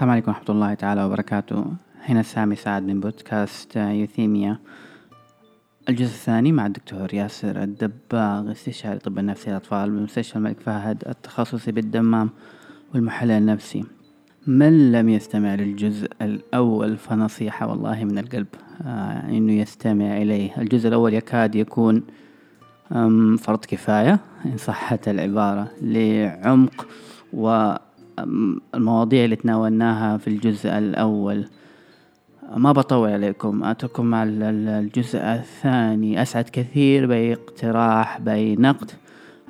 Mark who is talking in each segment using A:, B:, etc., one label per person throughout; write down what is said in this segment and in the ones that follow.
A: السلام عليكم ورحمة الله تعالى وبركاته. هنا سامي سعد من بودكاست يوثيميا. الجزء الثاني مع الدكتور ياسر الدباغ استشاري طب النفسي للأطفال بمستشفى الملك فهد التخصصي بالدمام والمحلل النفسي. من لم يستمع للجزء الأول فنصيحة والله من القلب آه إنه يستمع إليه. الجزء الأول يكاد يكون فرض كفاية إن صحت العبارة لعمق والمواضيع اللي تناولناها في الجزء الأول. ما بطول عليكم أترككم مع الجزء الثاني. أسعد كثير بأي اقتراح بأي نقد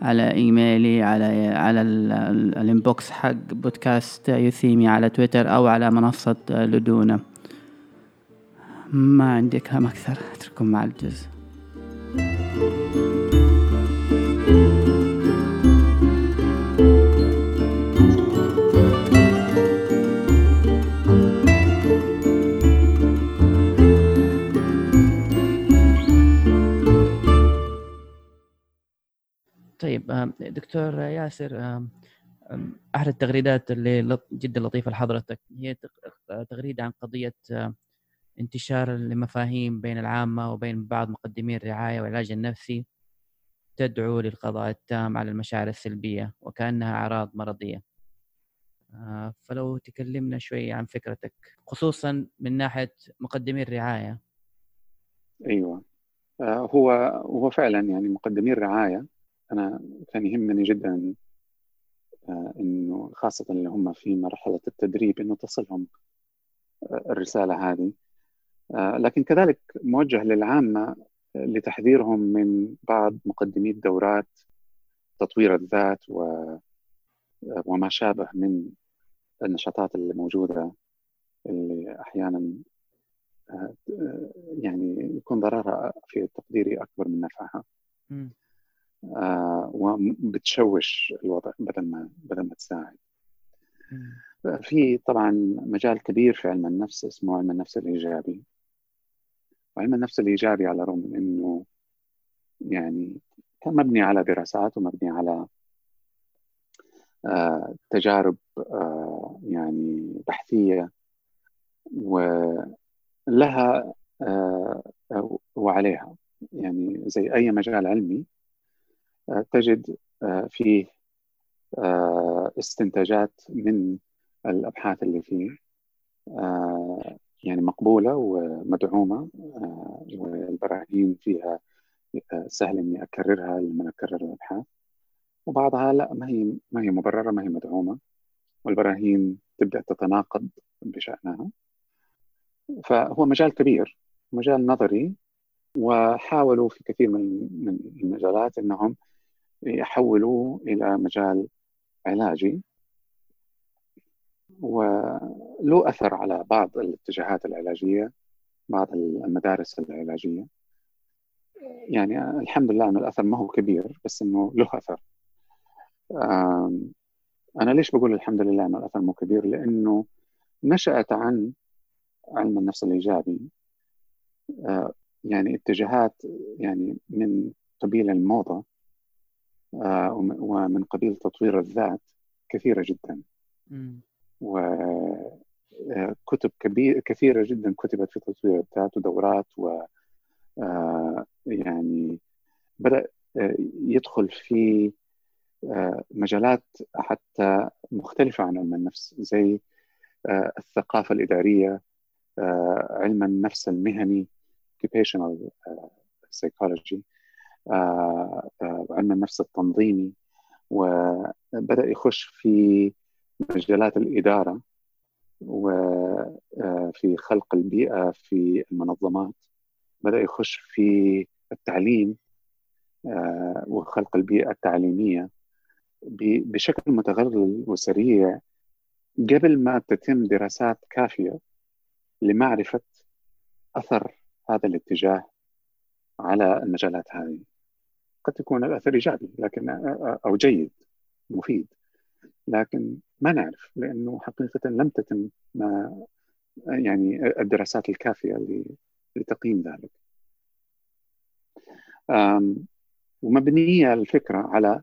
A: على إيميلي على على الإنبوكس حق بودكاست يوثيمي على تويتر أو على منصة لدونا. ما عندي كلام أكثر أترككم مع الجزء. طيب دكتور ياسر أحد التغريدات اللي جدا لطيفة لحضرتك هي تغريدة عن قضية انتشار المفاهيم بين العامة وبين بعض مقدمي الرعاية والعلاج النفسي تدعو للقضاء التام على المشاعر السلبية وكأنها أعراض مرضية. آه، فلو تكلمنا شوي عن فكرتك خصوصا من ناحية مقدمي الرعاية.
B: أيوه. آه، هو هو فعلا يعني مقدمي الرعاية أنا كان يهمني جدا آه، إنه خاصة اللي هم في مرحلة التدريب إنه تصلهم آه، الرسالة هذه آه، لكن كذلك موجه للعامة لتحذيرهم من بعض مقدمي الدورات تطوير الذات و وما شابه من النشاطات اللي موجودة اللي أحيانا يعني يكون ضررها في تقديري أكبر من نفعها. آه، وبتشوش الوضع بدل ما بدل ما تساعد. في طبعا مجال كبير في علم النفس اسمه علم النفس الإيجابي. وعلم النفس الإيجابي على الرغم من إنه يعني كان مبني على دراسات ومبني على آه تجارب آه يعني بحثية ولها آه وعليها. يعني زي أي مجال علمي تجد آه، فيه آه، استنتاجات من الأبحاث اللي فيه آه، يعني مقبولة ومدعومة والبراهين فيها سهل إني أكررها لما اكرر الأبحاث. وبعضها لا ما هي ما هي مبررة ما هي مدعومة. والبراهين تبدأ تتناقض بشأنها. فهو مجال كبير مجال نظري وحاولوا في كثير من المجالات إنهم يحولوه إلى مجال علاجي. وله أثر على بعض الاتجاهات العلاجية بعض المدارس العلاجية. يعني الحمد لله أن الأثر ما هو كبير بس أنه له أثر. أنا ليش بقول الحمد لله أن الأثر مو كبير؟ لأنه نشأت عن علم النفس الإيجابي. آه، يعني اتجاهات يعني من قبيل الموضة. ومن قبيل تطوير الذات كثيرة جدا. وكتب آه، كبير كثيرة جدا كتبت في تطوير الذات ودورات و آه، يعني بدأ يدخل في مجالات حتى مختلفة عن علم النفس زي الثقافة الإدارية علم النفس المهني occupational psychology. آه، آه، علم النفس التنظيمي وبدأ يخش في مجالات الإدارة وفي آه، خلق البيئة في المنظمات. بدأ يخش في التعليم وخلق البيئة التعليمية بشكل متغلغل وسريع قبل ما تتم دراسات كافية لمعرفة أثر هذا الاتجاه على المجالات هذه. قد يكون الأثر إيجابي لكن أو جيد مفيد. لكن ما نعرف لأنه حقيقة لم تتم ما يعني الدراسات الكافية لتقييم ذلك. ومبنية الفكرة على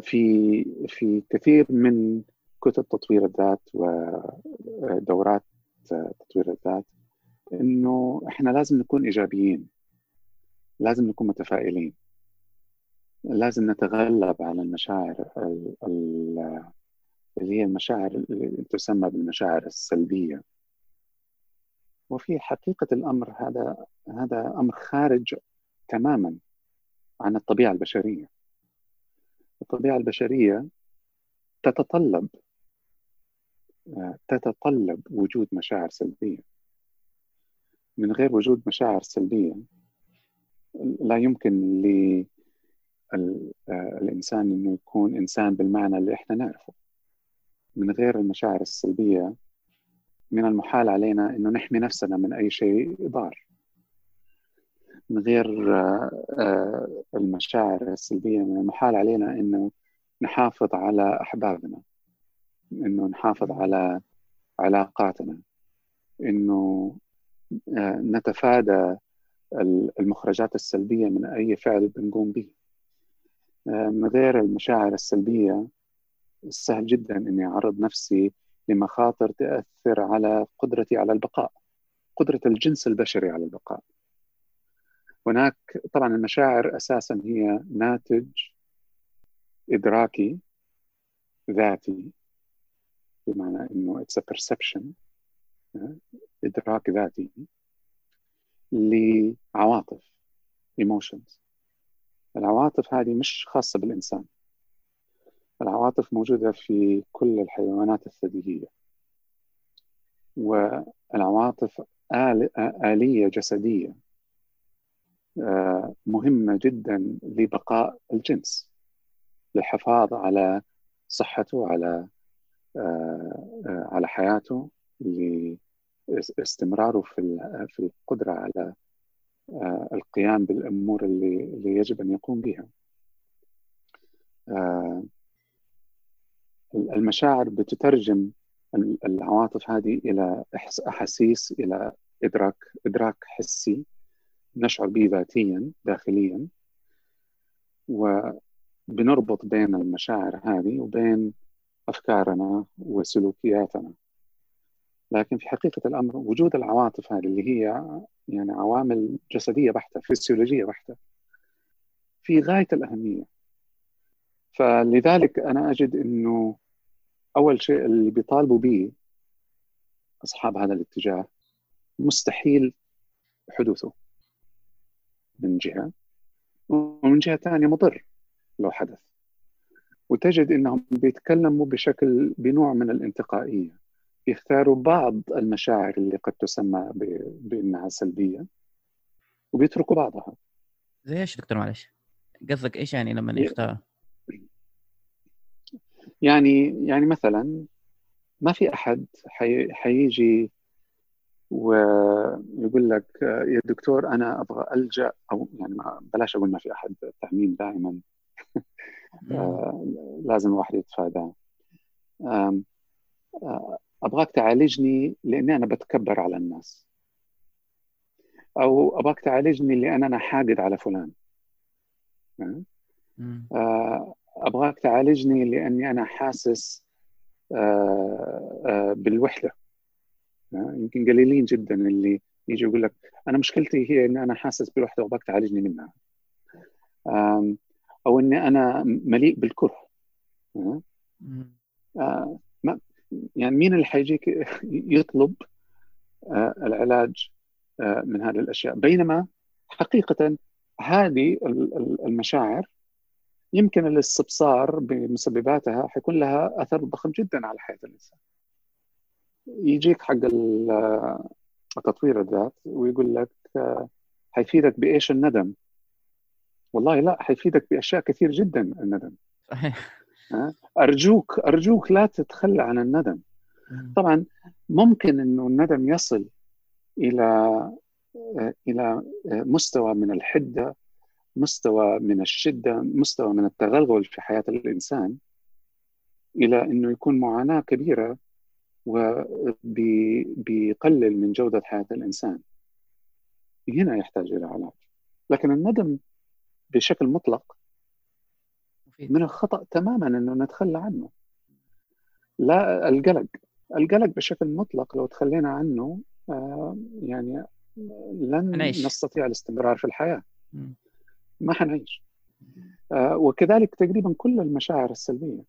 B: في في كثير من كتب تطوير الذات ودورات تطوير الذات إنه إحنا لازم نكون إيجابيين. لازم نكون متفائلين. لازم نتغلب على المشاعر اللي هي المشاعر اللي تسمى بالمشاعر السلبية. وفي حقيقة الأمر هذا هذا أمر خارج تماما عن الطبيعة البشرية. الطبيعة البشرية تتطلب تتطلب وجود مشاعر سلبية. من غير وجود مشاعر سلبية لا يمكن للإنسان أنه يكون إنسان بالمعنى اللي إحنا نعرفه. من غير المشاعر السلبية من المحال علينا أنه نحمي نفسنا من أي شيء ضار. من غير آه، المشاعر السلبية من المحال علينا أنه نحافظ على أحبابنا أنه نحافظ على علاقاتنا آه، نتفادى المخرجات السلبية من أي فعل بنقوم به. آه، من غير المشاعر السلبية سهل جدا أني أعرض نفسي لمخاطر تأثر على قدرتي على البقاء قدرة الجنس البشري على البقاء. هناك طبعا المشاعر أساسا هي ناتج إدراكي ذاتي بمعنى أنه it's a perception إدراك ذاتي لعواطف emotions. العواطف هذه مش خاصة بالإنسان. العواطف موجودة في كل الحيوانات الثديية. والعواطف آل آلية جسدية آه، مهمة جدا لبقاء الجنس للحفاظ على صحته على آه، آه، على حياته لاستمراره في في القدرة على القيام بالأمور اللي اللي يجب أن يقوم بها. المشاعر بتترجم العواطف هذه إلى أحاسيس إلى إدراك إدراك حسي نشعر به ذاتيا داخليا. وبنربط بين المشاعر هذه وبين أفكارنا وسلوكياتنا. لكن في حقيقة الأمر وجود العواطف هذه اللي هي يعني عوامل جسدية بحتة فسيولوجية بحتة في غاية الأهمية. فلذلك أنا أجد إنه أول شيء اللي بيطالبوا به أصحاب هذا الاتجاه مستحيل حدوثه من جهة ومن جهة ثانية مضر لو حدث. وتجد إنهم بيتكلموا بشكل بنوع من الانتقائية. يختاروا بعض المشاعر اللي قد تسمى بأنها سلبية وبيتركوا بعضها.
A: زي إيش دكتور؟ معلش. قصدك إيش يعني لما يختار
B: يعني يعني مثلا ما في أحد حي حيجي ويقول لك يا دكتور أنا أبغى ألجأ أو يعني ما بلاش أقول ما في أحد تعميم دائما. آه، لازم الواحد يتفاداه. أبغاك تعالجني لأني أنا بتكبر على الناس. أو أبغاك تعالجني لأن أنا حاقد على فلان. آه، أبغاك تعالجني لأني أنا حاسس آه، آه، بالوحدة. يمكن قليلين جدا اللي يجي يقول لك أنا مشكلتي هي اني أنا حاسس بالوحدة وأبغاك تعالجني منها. أو إني أنا مليء بالكره. يعني مين اللي حيجيك يطلب العلاج من هذه الأشياء بينما حقيقة هذه المشاعر يمكن الاستبصار بمسبباتها حيكون لها أثر ضخم جدا على حياة الإنسان. يجيك حق تطوير الذات ويقول لك حيفيدك بإيش الندم؟ والله لا حيفيدك بأشياء كثير جدا الندم. صحيح. ارجوك أرجوك لا تتخلى عن الندم. طبعا ممكن إنه الندم يصل إلى إلى مستوى من الحدة مستوى من الشدة مستوى من التغلغل في حياة الإنسان إلى أنه يكون معاناة كبيرة وبيقلل من جودة حياة الإنسان. هنا يحتاج إلى علاج. لكن الندم بشكل مطلق من الخطأ تماما أنه نتخلى عنه. لا القلق. القلق بشكل مطلق لو تخلينا عنه آه، يعني لن نعيش. نستطيع الاستمرار في الحياة. ما حنعيش آه، وكذلك تقريبا كل المشاعر السلبية.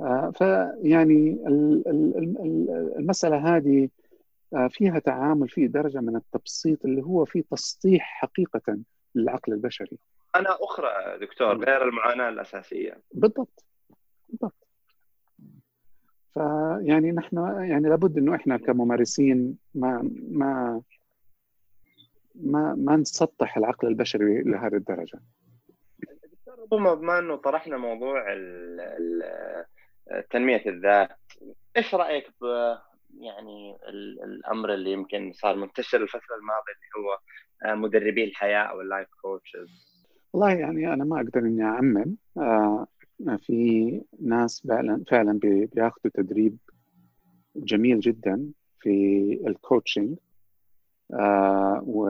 B: آه، فيعني المسألة هذه فيها تعامل في درجة من التبسيط اللي هو في تسطيح حقيقة للعقل البشري.
C: أنا أخرى دكتور غير المعاناة الأساسية
B: بالضبط بالضبط فيعني نحن يعني لابد إنه إحنا كممارسين ما ما ما ما نسطح العقل البشري لهذه الدرجة.
C: ربما بما إنه طرحنا موضوع تنمية الذات، إيش رأيك ب يعني الأمر اللي يمكن صار منتشر الفترة الماضية اللي هو مدربي الحياة أو ال life coaches؟
B: والله يعني أنا ما أقدر إني أعمم. آه، في ناس فعلا فعلا بياخذوا تدريب جميل جدا في ال coaching آه و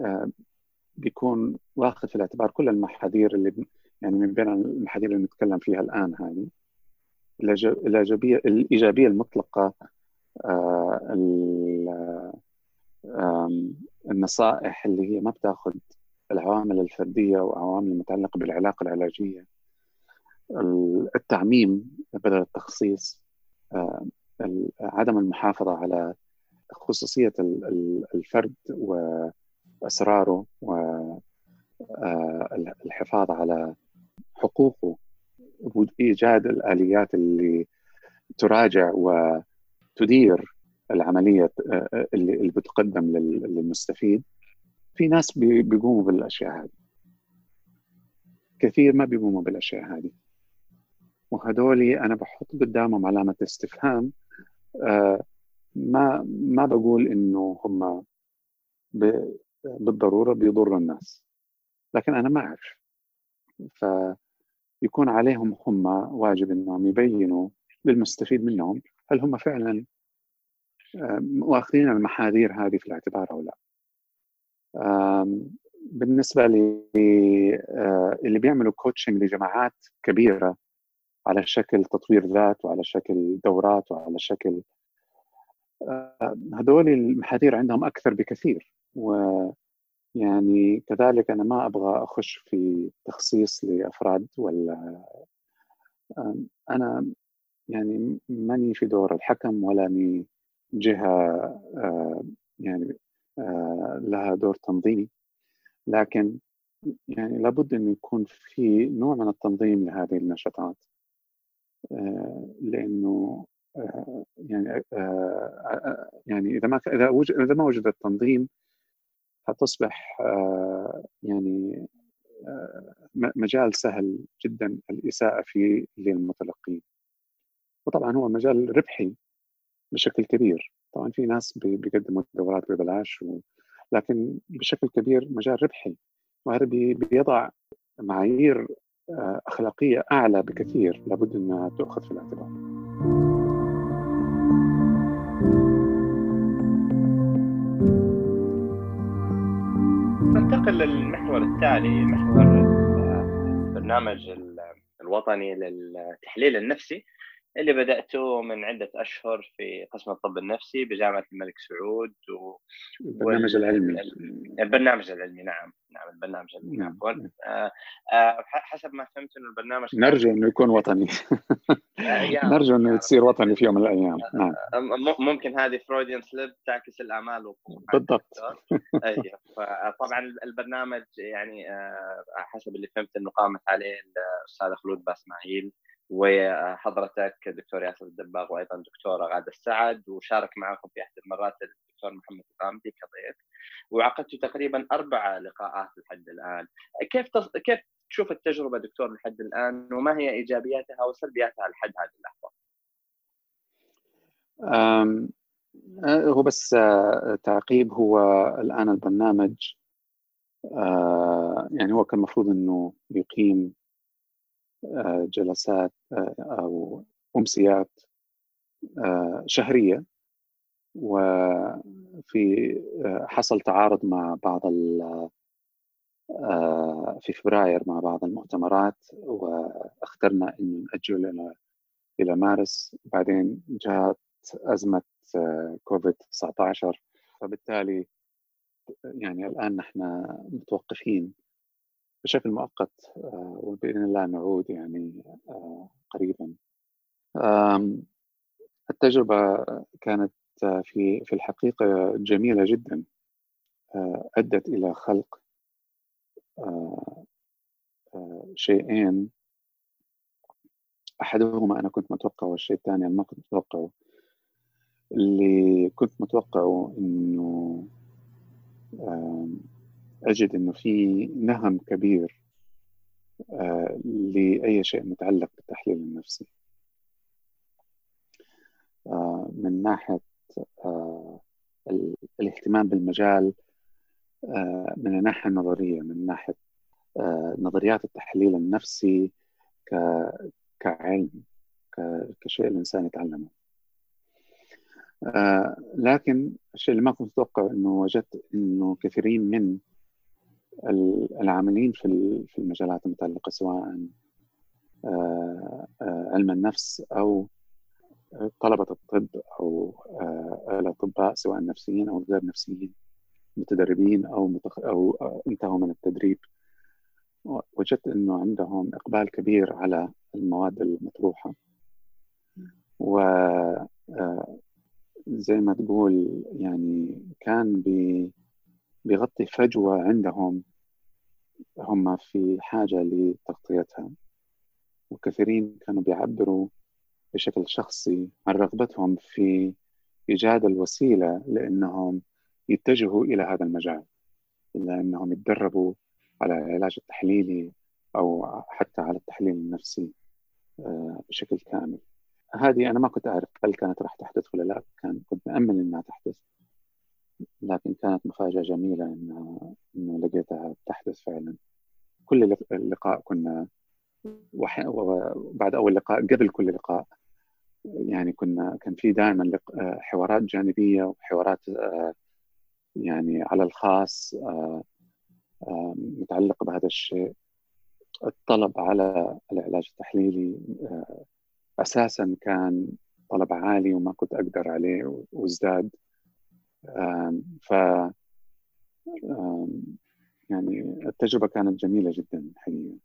B: آه بيكون واخذ في الاعتبار كل المحاذير اللي يعني من بين المحاذير اللي نتكلم فيها الآن هذه. الايجابيه الإيجابية المطلقة آه النصائح اللي هي ما بتاخذ العوامل الفردية وعوامل المتعلقه بالعلاقة العلاجية. التعميم بدل التخصيص آه، عدم المحافظة على خصوصية الفرد وأسراره والحفاظ آه، على حقوقه. إيجاد الآليات اللي تراجع وتدير العملية آه، اللي بتقدم للمستفيد. في ناس بيقوموا بالأشياء هذه. كثير ما بيقوموا بالأشياء هذه. وهذولي أنا بحط قدامهم علامة استفهام. آه، ما ما بقول إنه هم بالضرورة بيضروا الناس. لكن أنا ما أعرف. فيكون عليهم هم واجب إنهم يبينوا للمستفيد منهم هل هم فعلا آه، واخذين المحاذير هذه في الاعتبار أو لا. بالنسبة لي آه، اللي بيعملوا كوتشنج لجماعات كبيرة على شكل تطوير ذات وعلى شكل دورات وعلى شكل آه، هذول المحاذير عندهم أكثر بكثير. ويعني كذلك أنا ما أبغى أخش في تخصيص لأفراد ولا أنا يعني ماني في دور الحكم ولا اني جهة آه، يعني لها دور تنظيمي. لكن يعني لابد إنه يكون في نوع من التنظيم لهذه النشاطات. آه، لأنه آه، يعني آه، يعني إذا ما إذا وجد إذا ما وجد التنظيم حتصبح يعني مجال سهل جدا الإساءة فيه للمتلقين. وطبعا هو مجال ربحي بشكل كبير. طبعا في ناس بيقدموا دورات ببلاش و... لكن بشكل كبير مجال ربحي. وهذا بيضع معايير آه، أخلاقية أعلى بكثير لابد أنها تؤخذ في الاعتبار.
C: ننتقل للمحور التالي محور البرنامج الوطني للتحليل النفسي. اللي بدأته من عدة أشهر في قسم الطب النفسي بجامعة الملك سعود
B: و... البرنامج العلمي.
C: البرنامج العلمي نعم نعم البرنامج العلمي نعم. عفوا. آه آه حسب ما فهمت إنه البرنامج
B: نرجو إنه يكون وطني. نرجو إنه يصير وطني في يوم من الأيام. نعم.
C: ممكن هذه فروديان سليب تعكس الأمال
B: بالضبط.
C: أيوه فطبعا البرنامج يعني آه حسب اللي فهمت إنه قامت عليه الأستاذة خلود باسماعيل. وحضرتك دكتور ياسر الدباغ وأيضا دكتوره غادة السعد وشارك معكم في أحد المرات الدكتور محمد الغامدي كضيف. وعقدت تقريبا أربع لقاءات لحد الآن. كيف تص... كيف تشوف التجربة دكتور لحد الآن؟ وما هي إيجابياتها وسلبياتها لحد هذه اللحظة؟
B: أم... هو بس آه، تعقيب. هو الآن البرنامج آه، يعني هو كان المفروض إنه يقيم جلسات آه، أو أمسيات آه، شهرية. وفي حصل تعارض مع بعض في فبراير مع بعض المؤتمرات واخترنا أن نأجل إلى إلى مارس. بعدين جاءت أزمة كوفيد 19 فبالتالي يعني الآن نحن متوقفين. بشكل مؤقت وبإذن الله نعود يعني قريبا. التجربة كانت في في الحقيقة جميلة جدا أدت إلى خلق شيئين. أحدهما أنا كنت متوقعه والشيء الثاني ما كنت متوقعه اللي كنت متوقعه إنه أجد إنه في نهم كبير لأي شيء متعلق بالتحليل النفسي. من ناحية الاهتمام بالمجال من الناحيه النظريه من ناحية نظريات التحليل النفسي كعلم كشيء الإنسان يتعلمه. آه لكن الشيء اللي ما كنت أتوقع إنه وجدت إنه كثيرين من العاملين في في المجالات المتعلقه سواء آه آه علم النفس أو طلبة الطب أو آه، الاطباء سواء نفسيين أو غير نفسيين متدربين أو متخ... أو انتهوا من التدريب. وجدت إنه عندهم إقبال كبير على المواد المطروحة. و زي ما تقول يعني كان بي بيغطي فجوة عندهم هم في حاجة لتغطيتها. وكثيرين كانوا بيعبروا بشكل شخصي عن رغبتهم في إيجاد الوسيلة لأنهم يتجهوا إلى هذا المجال إلى أنهم يتدربوا على العلاج التحليلي أو حتى على التحليل النفسي آه، بشكل كامل. هذه أنا ما كنت أعرف هل كانت راح تحدث ولا لا كان كنت مأمل إنها تحدث. لكن كانت مفاجأة جميلة إنه إنه لقيتها تحدث فعلا. كل لقاء كنا وبعد أول لقاء قبل كل لقاء يعني كنا كان في دائما حوارات جانبية وحوارات يعني على الخاص متعلقة بهذا الشيء. الطلب على العلاج التحليلي أساسا كان طلب عالي وما كنت أقدر عليه وازداد. ف يعني التجربة كانت جميلة جدا حقيقه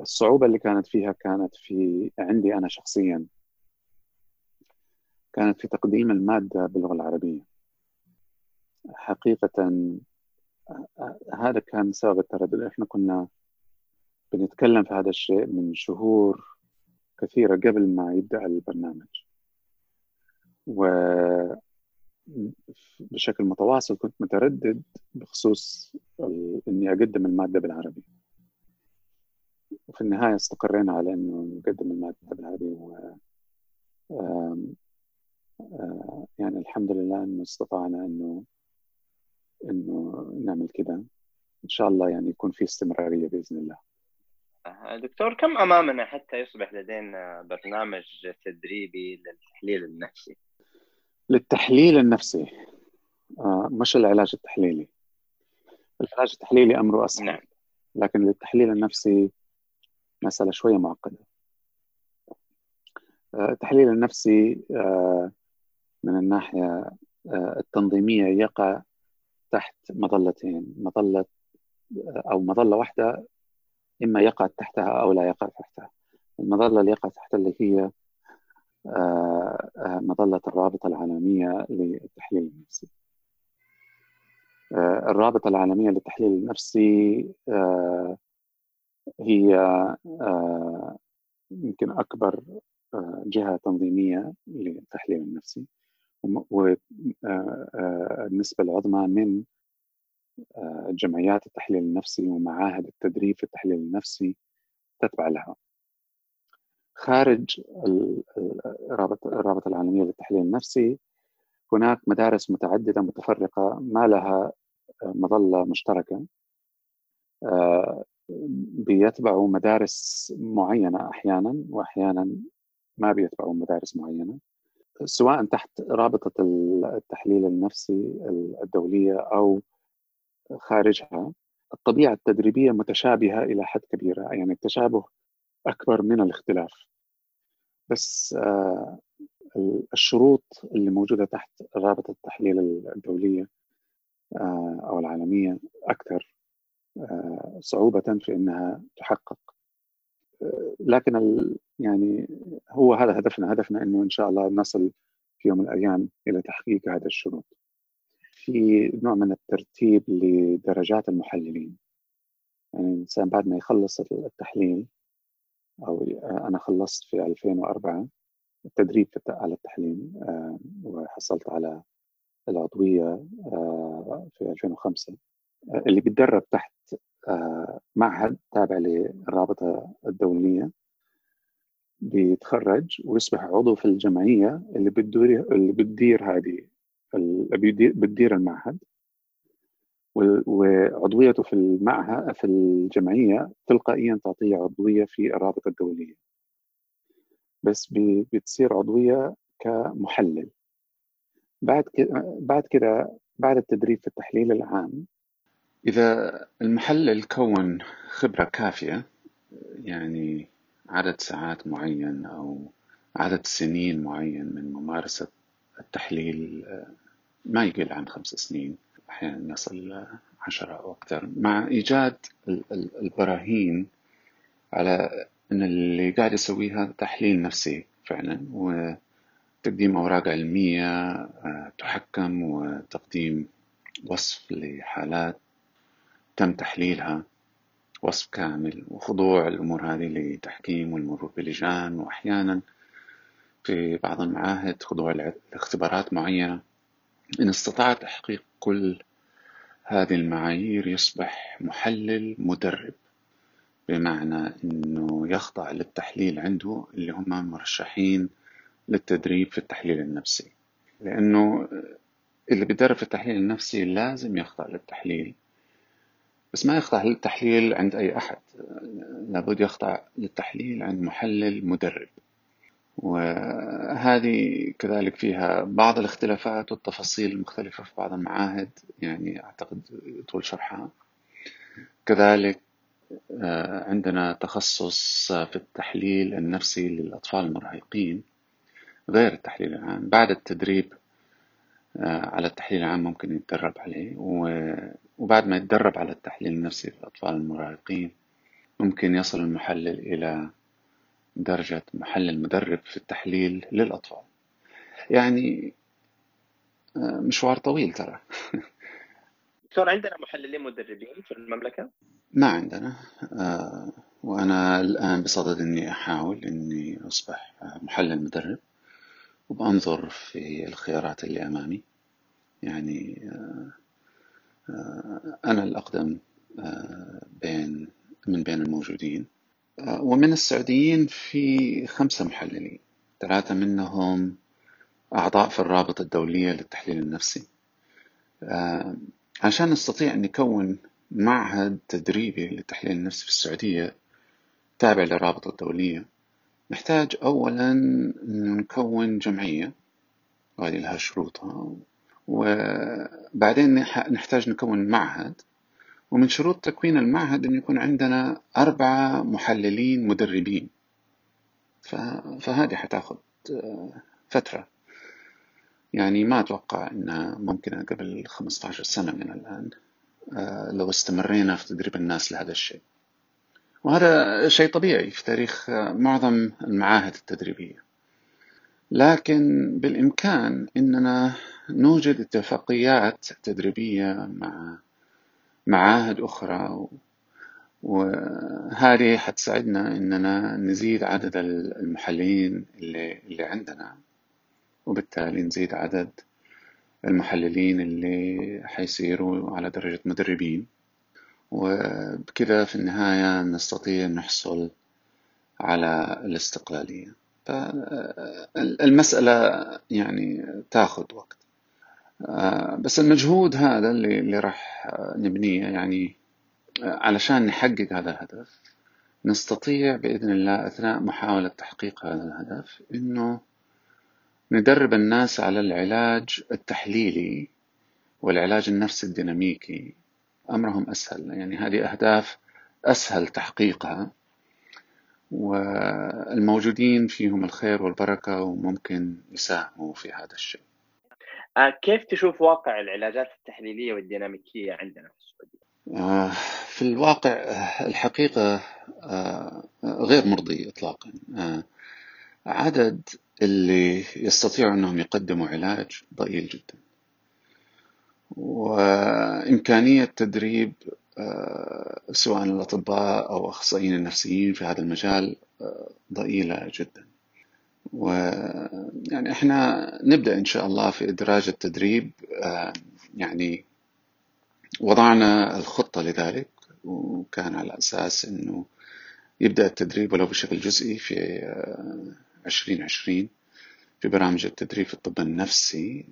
B: الصعوبة اللي كانت فيها كانت في عندي أنا شخصيا. كانت في تقديم المادة باللغة العربية. حقيقه هذا كان سبب التردد. إحنا كنا بنتكلم في هذا الشيء من شهور كثيرة قبل ما يبدأ البرنامج. و بشكل متواصل كنت متردد بخصوص إني أقدم المادة بالعربي. وفي النهاية استقرينا على إنه نقدم المادة بالعربي و يعني الحمد لله إنه استطعنا إنه إنه نعمل كده. إن شاء الله يعني يكون في استمرارية بإذن الله.
C: دكتور كم أمامنا حتى يصبح لدينا برنامج تدريبي للتحليل النفسي؟
B: للتحليل النفسي. آه مش العلاج التحليلي. العلاج التحليلي أمره أسهل. نعم. لكن للتحليل النفسي مسألة شوية معقدة. آه التحليل النفسي آه من الناحية التنظيمية يقع تحت مظلتين. مظلة أو مظلة واحدة إما يقع تحتها أو لا يقع تحتها. المظلة اللي يقع تحتها اللي هي مظلة الرابطة العالمية للتحليل النفسي. آه، الرابطة العالمية للتحليل النفسي هي يمكن أكبر جهة تنظيمية للتحليل النفسي والنسبة العظمى من جمعيات التحليل النفسي ومعاهد التدريب في التحليل النفسي تتبع لها. خارج الرابطة العالمية للتحليل النفسي هناك مدارس متعددة متفرقة ما لها مظلة مشتركة آه، بيتبعوا مدارس معينة أحيانا وأحيانا ما بيتبعوا مدارس معينة سواء تحت رابطة التحليل النفسي الدولية أو خارجها. الطبيعة التدريبية متشابهة إلى حد كبير يعني التشابه أكبر من الاختلاف. بس آه، الشروط اللي موجودة تحت رابطة التحليل الدولية آه، أو العالمية أكثر آه، صعوبة في أنها تحقق. لكن يعني هو هذا هدفنا هدفنا أنه إن شاء الله نصل في يوم من الأيام إلى تحقيق هذا الشروط. في نوع من الترتيب لدرجات المحللين. يعني الإنسان بعد ما يخلص التحليل أو أنا خلصت في 2004 التدريب على التحليل آه، وحصلت على العضوية آه، في 2005 آه، اللي بيتدرب تحت معهد تابع للرابطة الدولية بيتخرج ويصبح عضو في الجمعية اللي بتدير اللي بتدير هذه بتدير المعهد. وعضويته في المعهد في الجمعية تلقائيا تعطيه عضوية في الرابطة الدولية. بس بتصير عضوية كمحلل. بعد كده بعد كده بعد التدريب في التحليل العام.
D: إذا المحلل كون خبرة كافية يعني عدد ساعات معين أو عدد سنين معين من ممارسة التحليل ما يقل عن خمس سنين. أحيانا يصل عشرة أو أكثر. مع إيجاد البراهين على أن اللي قاعد يسويه هذا تحليل نفسي فعلا وتقديم أوراق علمية آه، تحكم وتقديم وصف لحالات تم تحليلها وصف كامل وخضوع الأمور هذه لتحكيم والمرور بلجان وأحيانا في بعض المعاهد خضوع لاختبارات معينة. إن استطاع تحقيق كل هذه المعايير يصبح محلل مدرب بمعنى أنه يخضع للتحليل عنده اللي هم مرشحين للتدريب في التحليل النفسي. لأنه اللي بيدرب في التحليل النفسي لازم يخضع للتحليل بس ما يخضع للتحليل عند أي أحد. لابد يخضع للتحليل عند محلل مدرب. وهذه كذلك فيها بعض الاختلافات والتفاصيل المختلفة في بعض المعاهد يعني أعتقد طول شرحها. كذلك آه، عندنا تخصص في التحليل النفسي للأطفال المراهقين غير التحليل العام. بعد التدريب آه، على التحليل العام ممكن يتدرب عليه وبعد ما يتدرب على التحليل النفسي للأطفال المراهقين ممكن يصل المحلل إلى درجة محلل مدرب في التحليل للأطفال. يعني آه، مشوار طويل ترى.
C: دكتور عندنا محللين مدربين في المملكة؟
D: ما عندنا. آه، وأنا الآن بصدد إني أحاول إني أصبح محلل مدرب وبأنظر في الخيارات اللي أمامي. يعني آه، أنا الأقدم بين من بين الموجودين. ومن السعوديين في خمسة محللين ثلاثة منهم أعضاء في الرابطة الدولية للتحليل النفسي. آه، عشان نستطيع أن نكون معهد تدريبي للتحليل النفسي في السعودية تابع للرابطة الدولية نحتاج أولا نكون جمعية وهذه لها شروطها وبعدين نحتاج نكون معهد ومن شروط تكوين المعهد أن يكون عندنا أربعة محللين مدربين. فهذه حتاخذ آه، فترة. يعني ما أتوقع أنها ممكنة قبل 15 سنة من الآن آه، لو استمرينا في تدريب الناس لهذا الشيء. وهذا شيء طبيعي في تاريخ آه، معظم المعاهد التدريبية. لكن بالإمكان أننا نوجد اتفاقيات تدريبية مع معاهد أخرى. وهذه حتساعدنا إننا نزيد عدد المحللين اللي, اللي عندنا. وبالتالي نزيد عدد المحللين اللي حيصيروا على درجة مدربين. وبكذا في النهاية نستطيع نحصل على الاستقلالية. فالمسألة يعني تاخذ وقت. بس المجهود هذا اللي, اللي راح نبنيه يعني آه، علشان نحقق هذا الهدف نستطيع بإذن الله أثناء محاولة تحقيق هذا الهدف إنه ندرب الناس على العلاج التحليلي والعلاج النفسي الديناميكي. أمرهم أسهل يعني هذه أهداف أسهل تحقيقها والموجودين فيهم الخير والبركة وممكن يساهموا في هذا الشيء.
C: آه، كيف تشوف واقع العلاجات التحليلية والديناميكية عندنا في السعودية؟
D: آه، في الواقع الحقيقة غير مرضي إطلاقا. عدد اللي يستطيعوا أنهم يقدموا علاج ضئيل جدا. وإمكانية تدريب آه، سواء الأطباء أو أخصائيين النفسيين في هذا المجال آه، ضئيلة جدا. ويعني إحنا نبدأ إن شاء الله في إدراج التدريب آه، يعني وضعنا الخطة لذلك وكان على أساس أنه يبدأ التدريب ولو بشكل جزئي في 2020 في برامج التدريب في الطب النفسي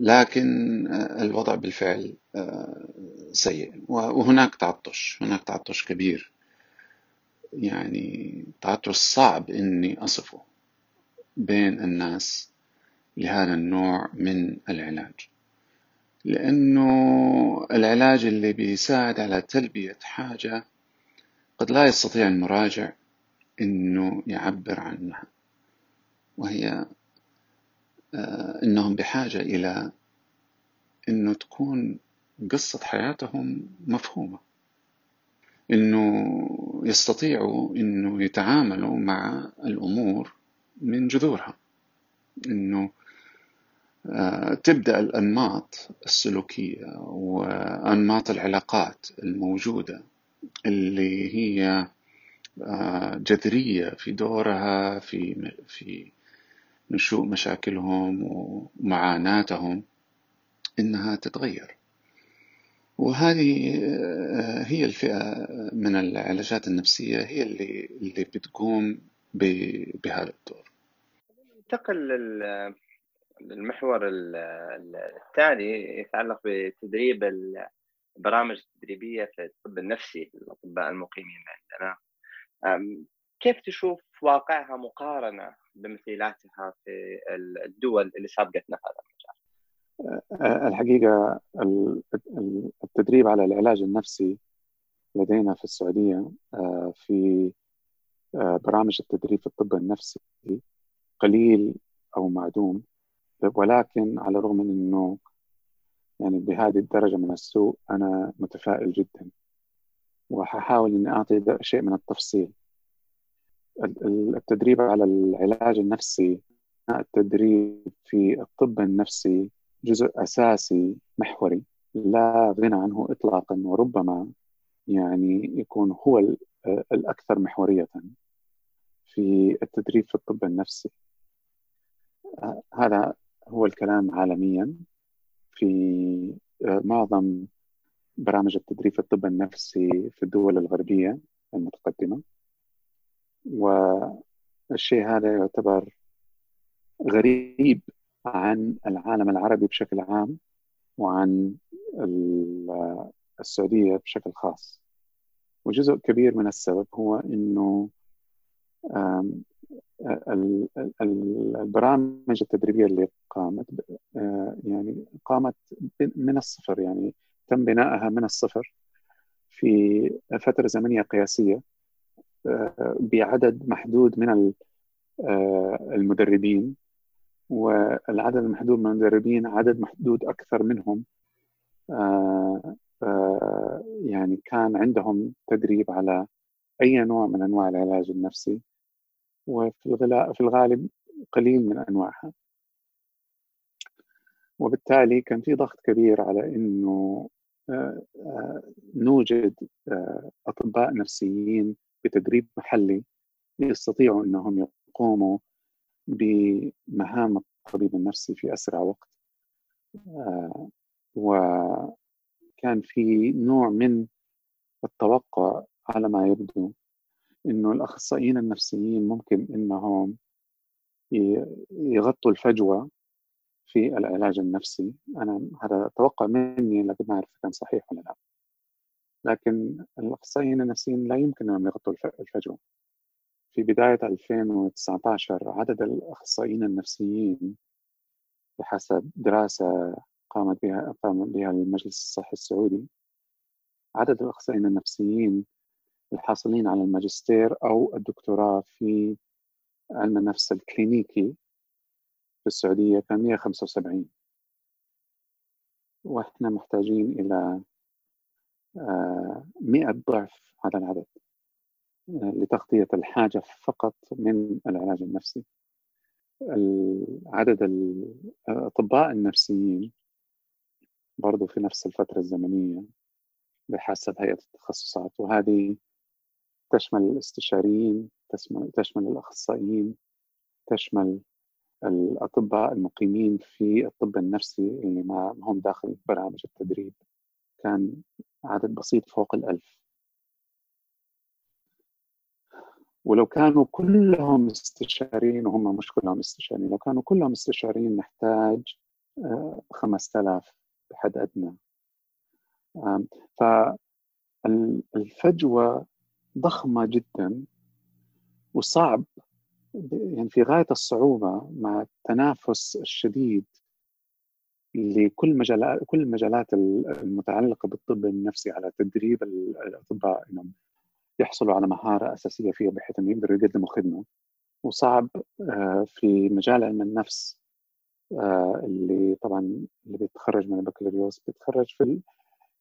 D: لكن الوضع بالفعل آه، سيء. وهناك تعطش هناك تعطش كبير. يعني تعطش صعب إني أصفه. بين الناس لهذا النوع من العلاج. لأنه العلاج اللي بيساعد على تلبية حاجة قد لا يستطيع المراجع إنه يعبر عنها وهي آه، إنهم بحاجة إلى إنه تكون قصة حياتهم مفهومة إنه يستطيعوا إنه يتعاملوا مع الأمور من جذورها. إنه آه، تبدأ الأنماط السلوكية وأنماط العلاقات الموجودة اللي هي آه، جذرية في دورها في في نشوء مشاكلهم ومعاناتهم إنها تتغير. وهذه آه، هي الفئة من العلاجات النفسية هي اللي اللي بتقوم بهذا الدور.
C: ننتقل للمحور الثاني يتعلق بتدريب البرامج التدريبية في الطب النفسي للأطباء المقيمين عندنا. كيف تشوف واقعها مقارنة بمثيلاتها في الدول اللي سابقتنا في هذا المجال؟
B: أه، الحقيقة التدريب على العلاج النفسي لدينا في السعودية أه، في برامج التدريب في الطب النفسي قليل أو معدوم ولكن على الرغم من أنه يعني بهذه الدرجة من السوء أنا متفائل جدا وححاول أني أعطي شيء من التفصيل. التدريب على العلاج النفسي التدريب في الطب النفسي جزء أساسي محوري لا غنى عنه إطلاقا وربما يعني يكون هو الأكثر محورية. في التدريب في الطب النفسي. هذا هو الكلام عالميا في معظم برامج التدريب في الطب النفسي في الدول الغربية المتقدمة. والشيء هذا يعتبر غريب عن العالم العربي بشكل عام وعن السعودية بشكل خاص. وجزء كبير من السبب هو أنه البرامج التدريبية اللي قامت يعني قامت من الصفر يعني تم بنائها من الصفر في فترة زمنية قياسية بعدد محدود من آه، المدربين والعدد المحدود من المدربين عدد محدود أكثر منهم آه، آه، يعني كان عندهم تدريب على أي نوع من أنواع العلاج النفسي. وفي في الغالب قليل من أنواعها. وبالتالي كان في ضغط كبير على إنه نوجد أطباء نفسيين بتدريب محلي يستطيعوا إنهم يقوموا بمهام الطبيب النفسي في أسرع وقت. وكان في نوع من التوقع على ما يبدو إنه الأخصائيين النفسيين ممكن إنهم يغطوا الفجوة في العلاج النفسي. أنا هذا توقع مني لكن ما أعرف كان صحيح ولا لا. لكن الأخصائيين النفسيين لا يمكن أن يغطوا الفجوة. في بداية 2019 عدد الأخصائيين النفسيين بحسب دراسة قامت بها قام بها المجلس الصحي السعودي عدد الأخصائيين النفسيين الحاصلين على الماجستير أو الدكتوراه في علم النفس الكلينيكي في السعودية كان 175 وإحنا محتاجين إلى 100 آه، ضعف هذا العدد آه، لتغطية الحاجة فقط من العلاج النفسي. عدد الأطباء النفسيين برضو في نفس الفترة الزمنية بحسب هيئة التخصصات. وهذه تشمل الاستشاريين تشمل, تشمل الأخصائيين تشمل الأطباء المقيمين في الطب النفسي اللي ما هم داخل برامج التدريب. كان عدد بسيط فوق الألف. ولو كانوا كلهم استشاريين وهم مش كلهم استشاريين لو كانوا كلهم استشاريين نحتاج 5000 آه، بحد أدنى. فالفجوة ضخمة جدا وصعب يعني في غاية الصعوبة مع التنافس الشديد لكل مجالات كل المجالات المتعلقة بالطب النفسي على تدريب الأطباء. إنهم يحصلوا على مهارة أساسية فيها بحيث أنهم يقدروا يقدموا خدمة. وصعب آه، في مجال علم النفس آه، اللي طبعا اللي بيتخرج من البكالوريوس بيتخرج في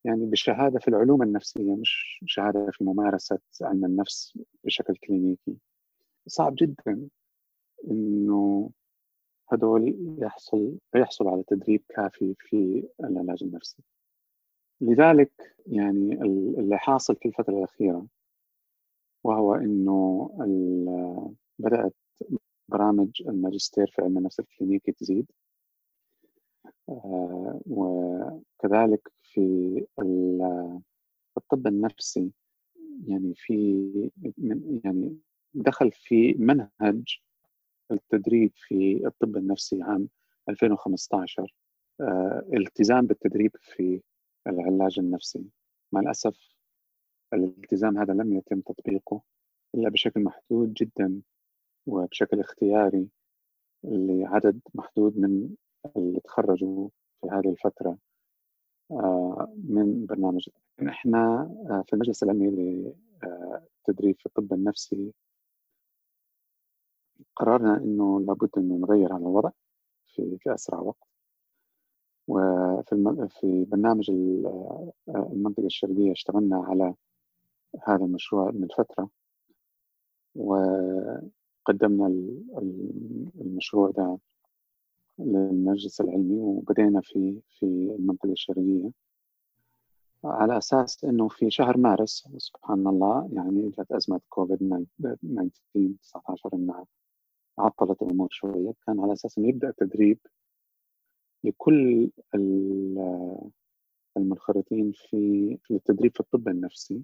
B: يعني بشهاده في العلوم النفسية مش شهادة في ممارسة علم النفس بشكل كلينيكي. صعب جدا إنه هدول يحصل يحصلوا على تدريب كافي في العلاج النفسي. لذلك يعني اللي حاصل في الفترة الأخيرة وهو إنه بدأت برامج الماجستير في علم النفس الكلينيكي تزيد. وكذلك في الطب النفسي يعني في يعني دخل في منهج التدريب في الطب النفسي عام 2015 آه، التزام بالتدريب في العلاج النفسي. مع الأسف الالتزام هذا لم يتم تطبيقه إلا بشكل محدود جدا وبشكل اختياري لعدد محدود من اللي تخرجوا في هذه الفترة آه، من برنامج. إحنا آه، في المجلس العلمي للتدريب في الطب النفسي قررنا إنه لابد إنه نغير على الوضع في أسرع وقت. وفي في برنامج آه، المنطقة الشرقية اشتغلنا على هذا المشروع من فترة. وقدمنا المشروع ده للمجلس العلمي وبدينا في في المنطقة الشرقية. على أساس أنه في شهر مارس سبحان الله يعني جت أزمة كوفيد 19 19 أنها عطلت الأمور شوية. كان على أساس أنه يبدأ تدريب لكل المنخرطين في التدريب في الطب النفسي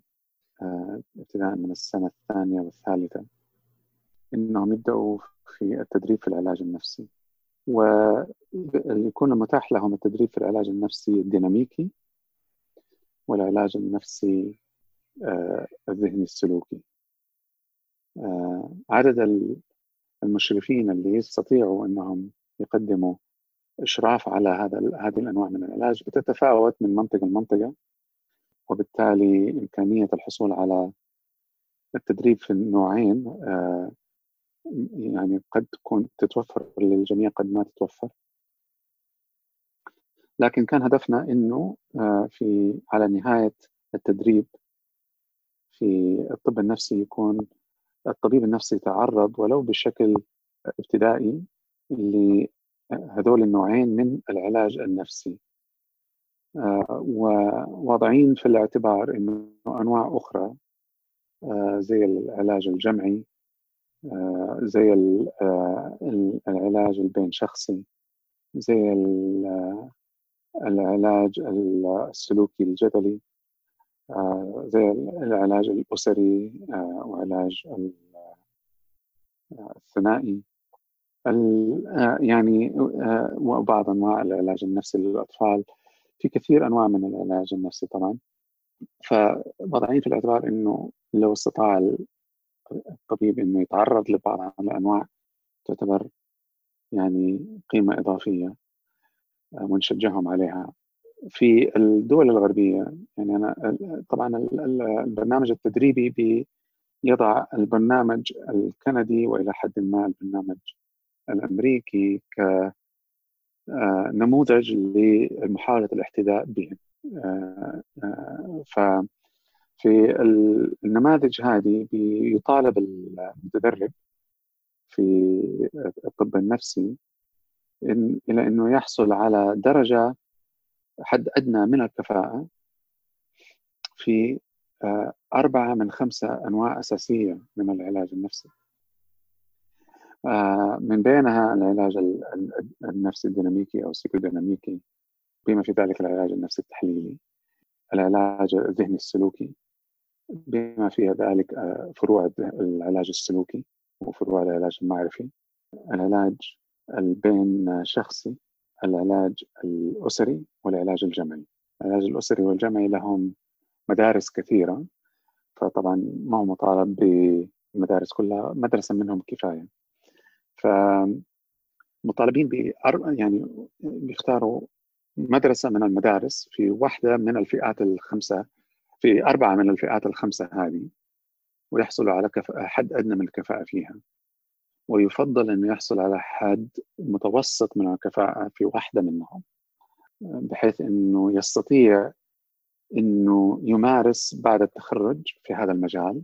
B: آه، ابتداء من السنة الثانية والثالثة إنهم يبدأوا في التدريب في العلاج النفسي. ويكون متاح لهم التدريب في العلاج النفسي الديناميكي والعلاج النفسي آه، الذهني السلوكي. آه، عدد المشرفين اللي يستطيعوا إنهم يقدموا إشراف على هذا هذه الأنواع من العلاج بتتفاوت من منطقة لمنطقة وبالتالي إمكانية الحصول على التدريب في النوعين آه، يعني قد تكون تتوفر للجميع قد ما تتوفر. لكن كان هدفنا إنه آه، في على نهاية التدريب في الطب النفسي يكون الطبيب النفسي يتعرض ولو بشكل ابتدائي لهذول النوعين من العلاج النفسي. آه، وواضعين في الاعتبار إنه أنواع أخرى آه، زي العلاج الجمعي آه، زي آه، العلاج البين شخصي زي آه، العلاج السلوكي الجدلي زي العلاج الأسري وعلاج الثنائي. يعني وبعض أنواع العلاج النفسي للأطفال. في كثير أنواع من العلاج النفسي طبعا. فوضعين في الاعتبار أنه لو استطاع الطبيب إنه يتعرض لبعض الأنواع تعتبر يعني قيمة إضافية آه، ونشجعهم عليها. في الدول الغربية يعني أنا طبعا البرنامج التدريبي بيضع البرنامج الكندي وإلى حد ما البرنامج الأمريكي كنموذج لمحاولة الاحتذاء بهم. ف في النماذج هذه بيطالب المتدرب في الطب النفسي إن إلى أنه يحصل على درجة حد أدنى من الكفاءة في آه، أربعة من خمسة أنواع أساسية من العلاج النفسي. آه، من بينها العلاج النفسي الديناميكي أو السيكوديناميكي بما في ذلك العلاج النفسي التحليلي العلاج الذهني السلوكي. بما فيها ذلك آه، فروع العلاج السلوكي وفروع العلاج المعرفي. العلاج البين شخصي العلاج الأسري والعلاج الجمعي. العلاج الأسري والجمعي لهم مدارس كثيرة فطبعا ما هو مطالب بمدارس كلها مدرسة منهم كفاية. ف مطالبين ب يعني بيختاروا مدرسة من المدارس في واحدة من الفئات الخمسة في أربعة من الفئات الخمسة هذه ويحصلوا على. حد أدنى من الكفاءة فيها ويفضل أنه يحصل على حد متوسط من الكفاءة في واحدة منهم بحيث أنه يستطيع أنه يمارس بعد التخرج في هذا المجال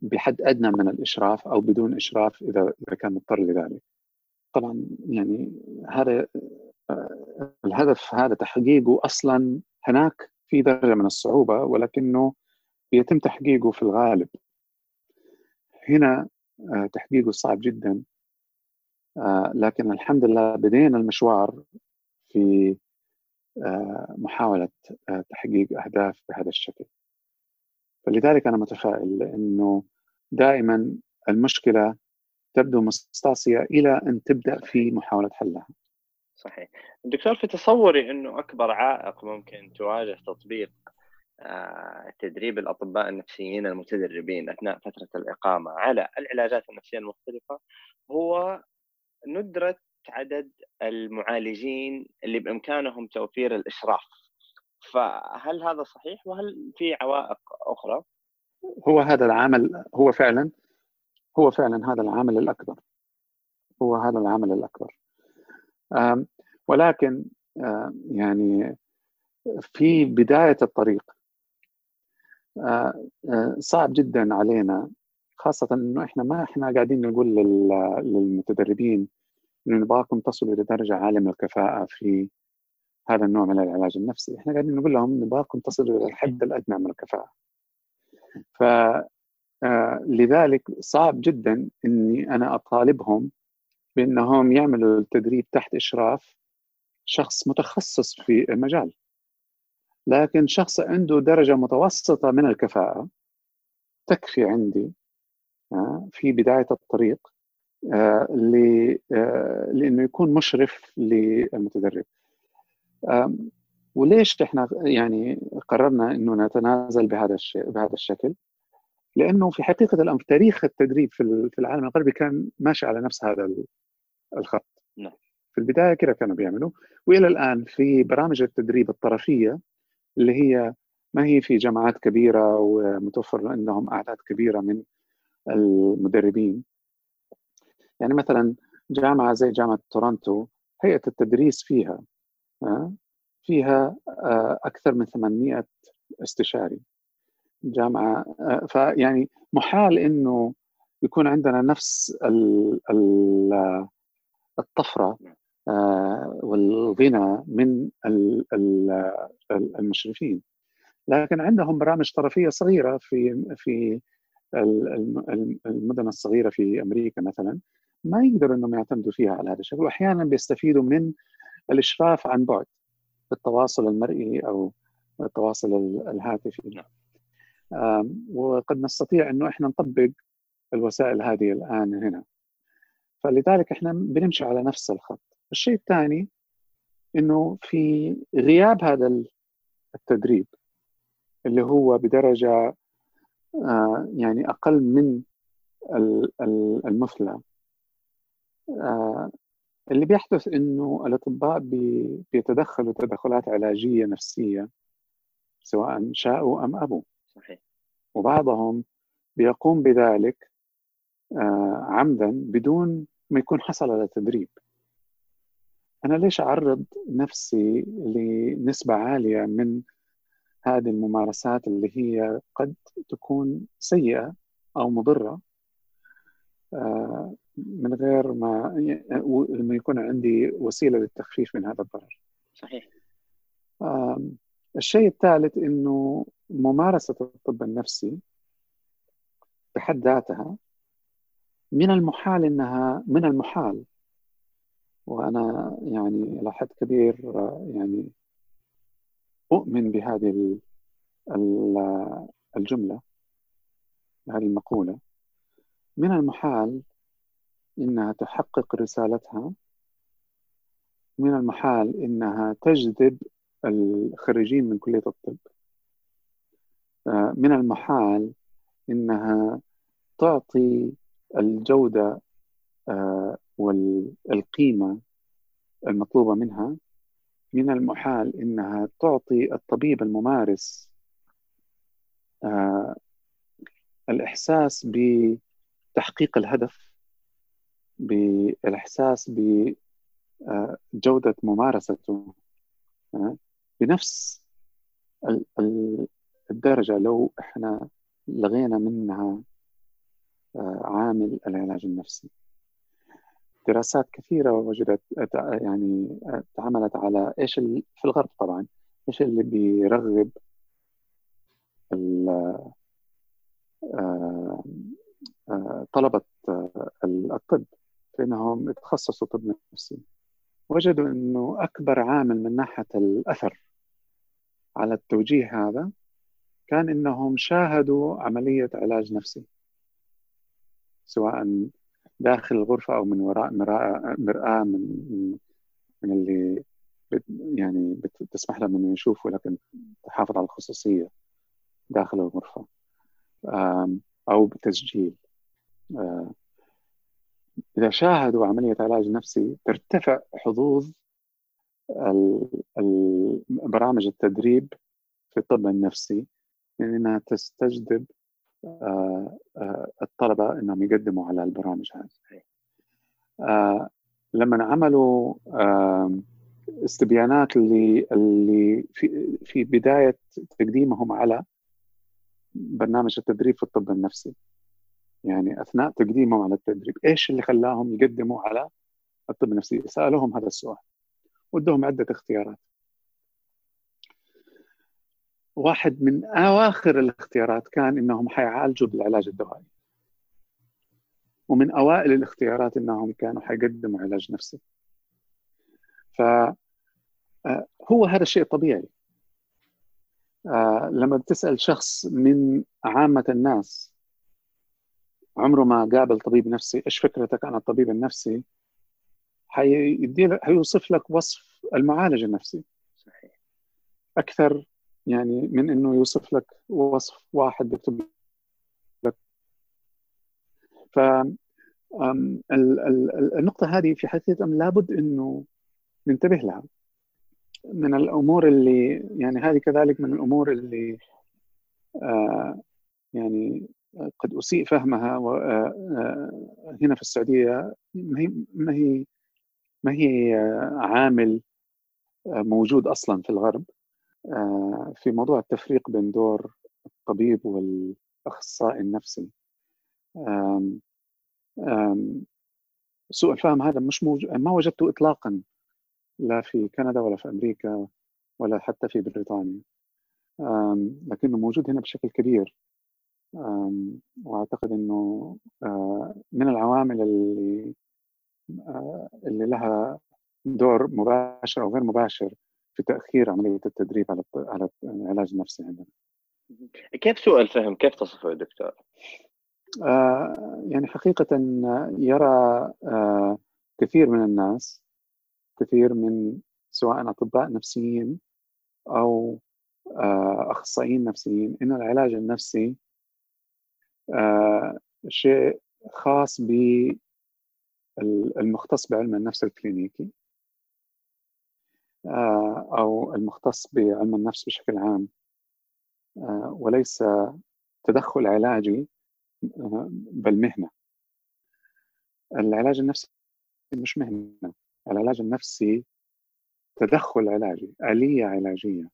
B: بحد أدنى من الإشراف أو بدون إشراف إذا إذا كان مضطر لذلك طبعا يعني هذا الهدف هذا تحقيقه أصلا هناك في درجة من الصعوبة ولكنه يتم تحقيقه في الغالب. هنا آه، تحقيقه صعب جدا. آه، لكن الحمد لله بدينا المشوار في آه، محاولة تحقيق أهداف بهذا الشكل. فلذلك أنا متفائل لأنه دائما المشكلة تبدو مستعصية إلى أن تبدأ في محاولة حلها.
C: صحيح. دكتور في تصوري أنه أكبر عائق ممكن تواجه تطبيق آه، تدريب الأطباء النفسيين المتدربين أثناء فترة الإقامة على العلاجات النفسية المختلفة هو ندرة عدد المعالجين اللي بإمكانهم توفير الإشراف. فهل هذا صحيح؟ وهل في عوائق أخرى؟
B: هو هذا العامل هو فعلا هو فعلا هذا العامل الأكبر. هو هذا العامل الأكبر. ولكن يعني في بداية الطريق آه، آه، صعب جدا علينا خاصة إنه إحنا ما إحنا قاعدين نقول للمتدربين إنه نبغاكم تصلوا إلى درجة عالية من الكفاءة في هذا النوع من العلاج النفسي، إحنا قاعدين نقول لهم نبغاكم تصلوا إلى الحد الأدنى من الكفاءة. ف آه، لذلك صعب جدا إني أنا أطالبهم بأنهم يعملوا التدريب تحت إشراف شخص متخصص في المجال لكن شخص عنده درجة متوسطة من الكفاءة تكفي عندي آه، في بداية الطريق آه، آه، لأنه يكون مشرف للمتدرب وليش إحنا يعني قررنا إنه نتنازل بهذا الشيء بهذا الشكل؟ لأنه في حقيقة الأمر تاريخ التدريب في العالم الغربي كان ماشي على نفس هذا الخط. نعم. في البداية كده كانوا بيعملوا وإلى الآن في برامج التدريب الطرفية اللي هي ما هي في جامعات كبيرة ومتوفر عندهم أعداد كبيرة من المدربين. يعني مثلا جامعة زي جامعة تورونتو هيئة التدريس فيها فيها آه، أكثر من 800 استشاري. جامعة آه، فيعني محال إنه يكون عندنا نفس الطفرة آه، والغنى من المشرفين. لكن عندهم برامج طرفية صغيرة في في المدن الصغيرة في أمريكا مثلا ما يقدروا إنهم يعتمدوا فيها على هذا الشكل واحيانا بيستفيدوا من الإشراف عن بعد التواصل المرئي أو التواصل الهاتفي. نعم. وقد نستطيع إنه إحنا نطبق الوسائل هذه الآن هنا. فلذلك إحنا بنمشي على نفس الخط. الشيء الثاني إنه في غياب هذا التدريب اللي هو بدرجة آه، يعني أقل من المثلى. آه، اللي بيحدث إنه الأطباء بيتدخلوا تدخلات علاجية نفسية سواء شاءوا أم أبوا.
C: صحيح.
B: وبعضهم بيقوم بذلك آه، عمدا بدون ما يكون حصل على تدريب. أنا ليش أعرض نفسي لنسبة عالية من هذه الممارسات اللي هي قد تكون سيئة أو مضرة آه، من غير ما ما يكون عندي وسيلة للتخفيف من هذا الضرر.
C: صحيح.
B: الشيء الثالث إنه ممارسة الطب النفسي بحد ذاتها من المحال إنها من المحال وأنا يعني إلى حد كبير يعني أؤمن بهذه الجملة هذه المقولة. من المحال إنها تحقق رسالتها من المحال إنها تجذب الخريجين من كلية الطب. من المحال إنها تعطي الجودة آه، والقيمة المطلوبة منها من المحال إنها تعطي الطبيب الممارس آه، الإحساس بتحقيق الهدف بالإحساس بجوده آه، ممارسته بنفس الدرجة لو إحنا لغينا منها عامل العلاج النفسي. دراسات كثيرة وجدت يعني تعملت على إيش في الغرب طبعا إيش اللي بيرغب آه، آه، طلبة الطب في إنهم يتخصصوا طب نفسي. وجدوا إنه أكبر عامل من ناحية الأثر على التوجيه هذا كان إنهم شاهدوا عملية علاج نفسي سواء داخل الغرفة أو من وراء مرآة من من اللي يعني بتسمح لهم إنه يشوفوا لكن تحافظ على الخصوصية داخل الغرفة. أو بتسجيل. إذا شاهدوا عملية علاج نفسي ترتفع حظوظ برامج التدريب في الطب النفسي لأنها تستجذب آه، آه، الطلبة إنهم يقدموا على البرامج هذه. آه، لما عملوا استبيانات اللي اللي في في بداية تقديمهم على برنامج التدريب في الطب النفسي. يعني أثناء تقديمهم على التدريب إيش اللي خلاهم يقدموا على الطب النفسي؟ سألوهم هذا السؤال. ودهم عدة اختيارات. واحد من أواخر الاختيارات كان إنهم حيعالجوا بالعلاج الدوائي. ومن أوائل الاختيارات إنهم كانوا حيقدموا علاج نفسي. ف آه، هو هذا الشيء طبيعي. آه، لما بتسأل شخص من عامة الناس عمره ما قابل طبيب نفسي إيش فكرتك عن الطبيب النفسي؟ حيوصف لك وصف المعالج النفسي. صحيح. أكثر يعني من إنه يوصف لك وصف واحد بيكتب لك. ف النقطة هذه في حقيقة لابد إنه ننتبه لها. من الأمور اللي يعني هذه كذلك من الأمور اللي آه يعني قد أسيء فهمها آه، آه، هنا في السعودية ما هي ما هي ما هي عامل موجود أصلا في الغرب. في موضوع التفريق بين دور الطبيب والأخصائي النفسي. سوء الفهم هذا مش موجود ما وجدته إطلاقا لا في كندا ولا في أمريكا ولا حتى في بريطانيا. لكنه موجود هنا بشكل كبير. وأعتقد إنه آه، من العوامل اللي آه، اللي لها دور مباشر أو غير مباشر في تأخير عملية التدريب على على العلاج النفسي عندنا.
C: كيف سوء الفهم؟ كيف تصفه يا دكتور؟
B: آه يعني حقيقة يرى آه كثير من الناس كثير من سواء أطباء نفسيين أو آه أخصائيين نفسيين إن العلاج النفسي آه شيء خاص المختص بعلم النفس الكلينيكي أو المختص بعلم النفس بشكل عام. آه، وليس تدخل علاجي آه، بل مهنة. العلاج النفسي مش مهنة. العلاج النفسي تدخل علاجي آلية علاجية.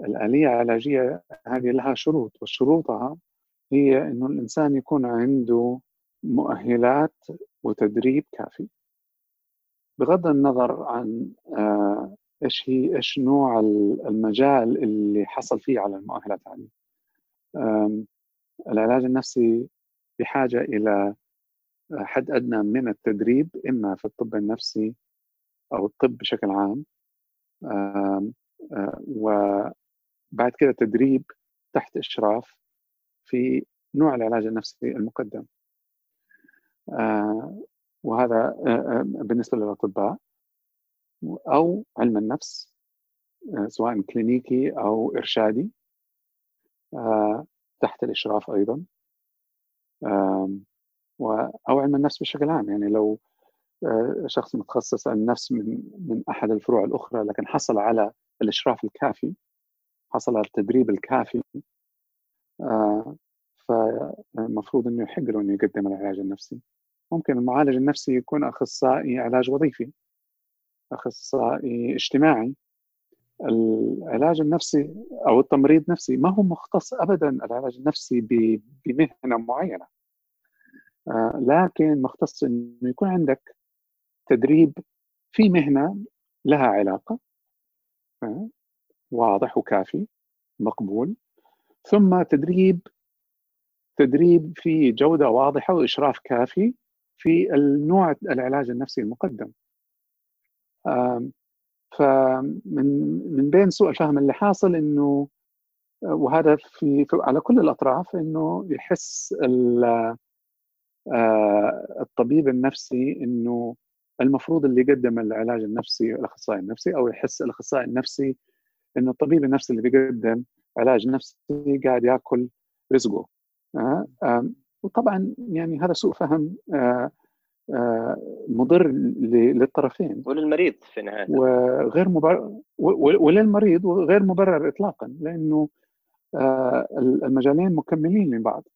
B: الآلية العلاجية هذه لها شروط وشروطها هي أنه الإنسان يكون عنده مؤهلات وتدريب كافي. بغض النظر عن آه، إيش هي إيش نوع المجال اللي حصل فيه على المؤهلات هذه. العلاج النفسي بحاجة إلى حد أدنى من التدريب إما في الطب النفسي أو الطب بشكل عام. آه، وبعد كده تدريب تحت إشراف في نوع العلاج النفسي المقدم. آه، وهذا آه، آه، بالنسبة للأطباء أو علم النفس سواء كلينيكي أو إرشادي تحت الإشراف أيضا أو علم النفس بشكل عام. يعني لو شخص متخصص النفس من من أحد الفروع الأخرى لكن حصل على الإشراف الكافي حصل على التدريب الكافي فالمفروض إنه يحق له إنه يقدم العلاج النفسي. ممكن المعالج النفسي يكون أخصائي علاج وظيفي أخصائي اجتماعي. العلاج النفسي أو التمريض نفسي ما هو مختص ابدا العلاج النفسي بمهنة معينة. آه، لكن مختص إنه يكون عندك تدريب في مهنة لها علاقة آه، واضح وكافي مقبول. ثم تدريب تدريب في جودة واضحة وإشراف كافي في النوع العلاج النفسي المقدم. فمن من بين سوء الفهم اللي حاصل إنه وهذا في, على كل الأطراف إنه يحس الطبيب النفسي إنه المفروض اللي يقدم العلاج النفسي الأخصائي النفسي أو يحس الأخصائي النفسي إنه الطبيب النفسي اللي بيقدم علاج نفسي قاعد يأكل رزقه. آه، وطبعا يعني هذا سوء فهم آه، آه، مضر للطرفين.
C: وللمريض في النهايه
B: وغير مبرر وللمريض وغير مبرر اطلاقا لأنه آه، المجالين مكملين لبعض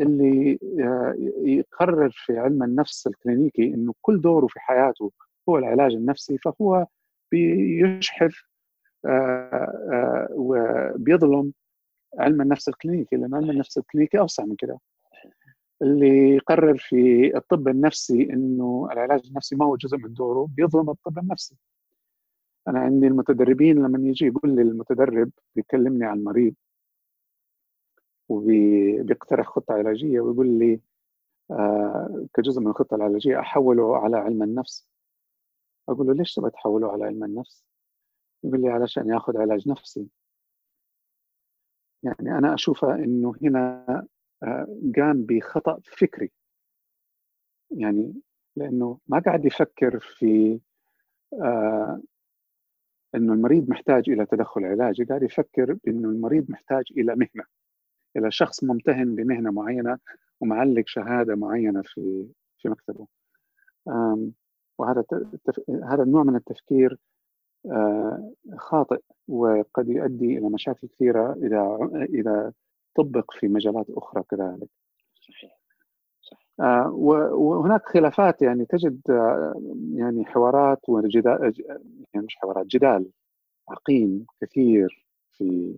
B: اللي يقرر في علم النفس الكلينيكي إنه كل دوره في حياته هو العلاج النفسي فهو بيشحذ وبيظلم علم النفس الكلينيكي لأن علم النفس الكلينيكي أوسع من كده. اللي يقرر في الطب النفسي إنه العلاج النفسي ما هو جزء من دوره بيظلم الطب النفسي. أنا عندي المتدربين لما يجي يقول لي المتدرب بيكلمني عن المريض وبيقترح خطة علاجية ويقول لي آه كجزء من الخطة العلاجية أحوله على علم النفس. أقول له ليش تبغى تحوله على علم النفس؟ يقول لي علشان ياخذ علاج نفسي. يعني أنا اشوفها إنه هنا قام بخطأ فكري. يعني لأنه ما قاعد يفكر في آه إنه المريض محتاج إلى تدخل علاجي قاعد يفكر بإنه المريض محتاج إلى مهنة إلى شخص ممتهن بمهنة معينة ومعلق شهادة معينة في في مكتبه. وهذا هذا النوع من التفكير آه، خاطئ وقد يؤدي إلى مشاكل كثيرة إذا إذا طبق في مجالات أخرى كذلك. صحيح. آه، وهناك خلافات يعني تجد آه، يعني حوارات وجدال يعني مش حوارات جدال عقيم كثير في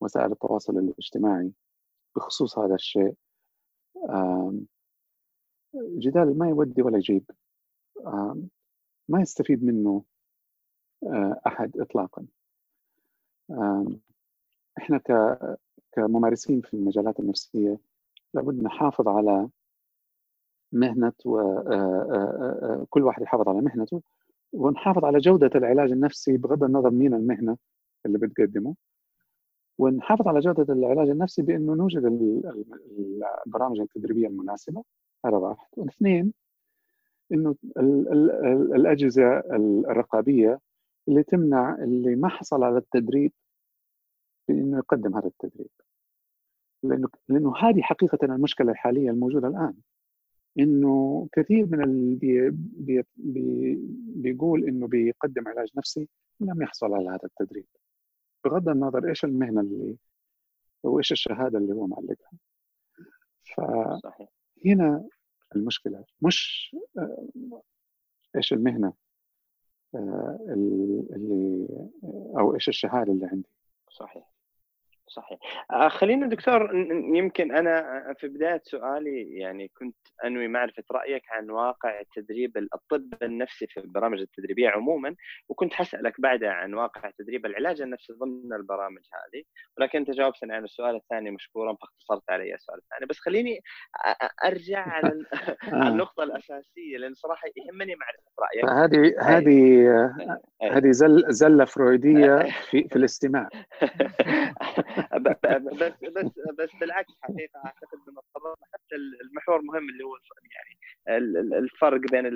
B: وسائل التواصل الاجتماعي بخصوص هذا الشيء جدال ما يودي ولا يجيب ما يستفيد منه آه، أحد اطلاقا إحنا كممارسين في المجالات النفسية لابد نحافظ على مهنة وكل آه، آه، واحد يحافظ على مهنته ونحافظ على جودة العلاج النفسي بغض النظر مين المهنة اللي بتقدمه ونحافظ على جودة العلاج النفسي بإنه نوجد البرامج التدريبية المناسبة هذا واحد. واثنين إنه الأجهزة الرقابية اللي تمنع اللي ما حصل على التدريب في انه يقدم هذا التدريب. لأنه لأنه هذه حقيقة المشكلة الحالية الموجودة الآن. إنه كثير من اللي بي بي بي بيقول إنه بيقدم علاج نفسي لم يحصل على هذا التدريب. بغض النظر إيش المهنة اللي وإيش الشهادة اللي هو معلقها. فهنا المشكلة مش آه، إيش المهنة آه، اللي أو إيش الشهادة اللي عندي.
C: صحيح. صحيح. آه، خلينا دكتور يمكن أنا في بداية سؤالي يعني كنت أنوي معرفة رأيك عن واقع تدريب الطب النفسي في البرامج التدريبية عموما وكنت حسالك بعدها عن واقع تدريب العلاج النفسي ضمن البرامج هذه ولكن أنت جاوبتني عن السؤال الثاني مشكورا فاختصرت علي السؤال الثاني. بس خليني أرجع على آه. النقطة الأساسية لأن صراحة يهمني معرفة رأيك.
B: هذه هذه هذه زلة فرويدية في في الاستماع.
C: بس بس بس بالعكس حقيقة أعتقد ان تطرقنا حتى المحور مهم اللي هو يعني. الفرق بين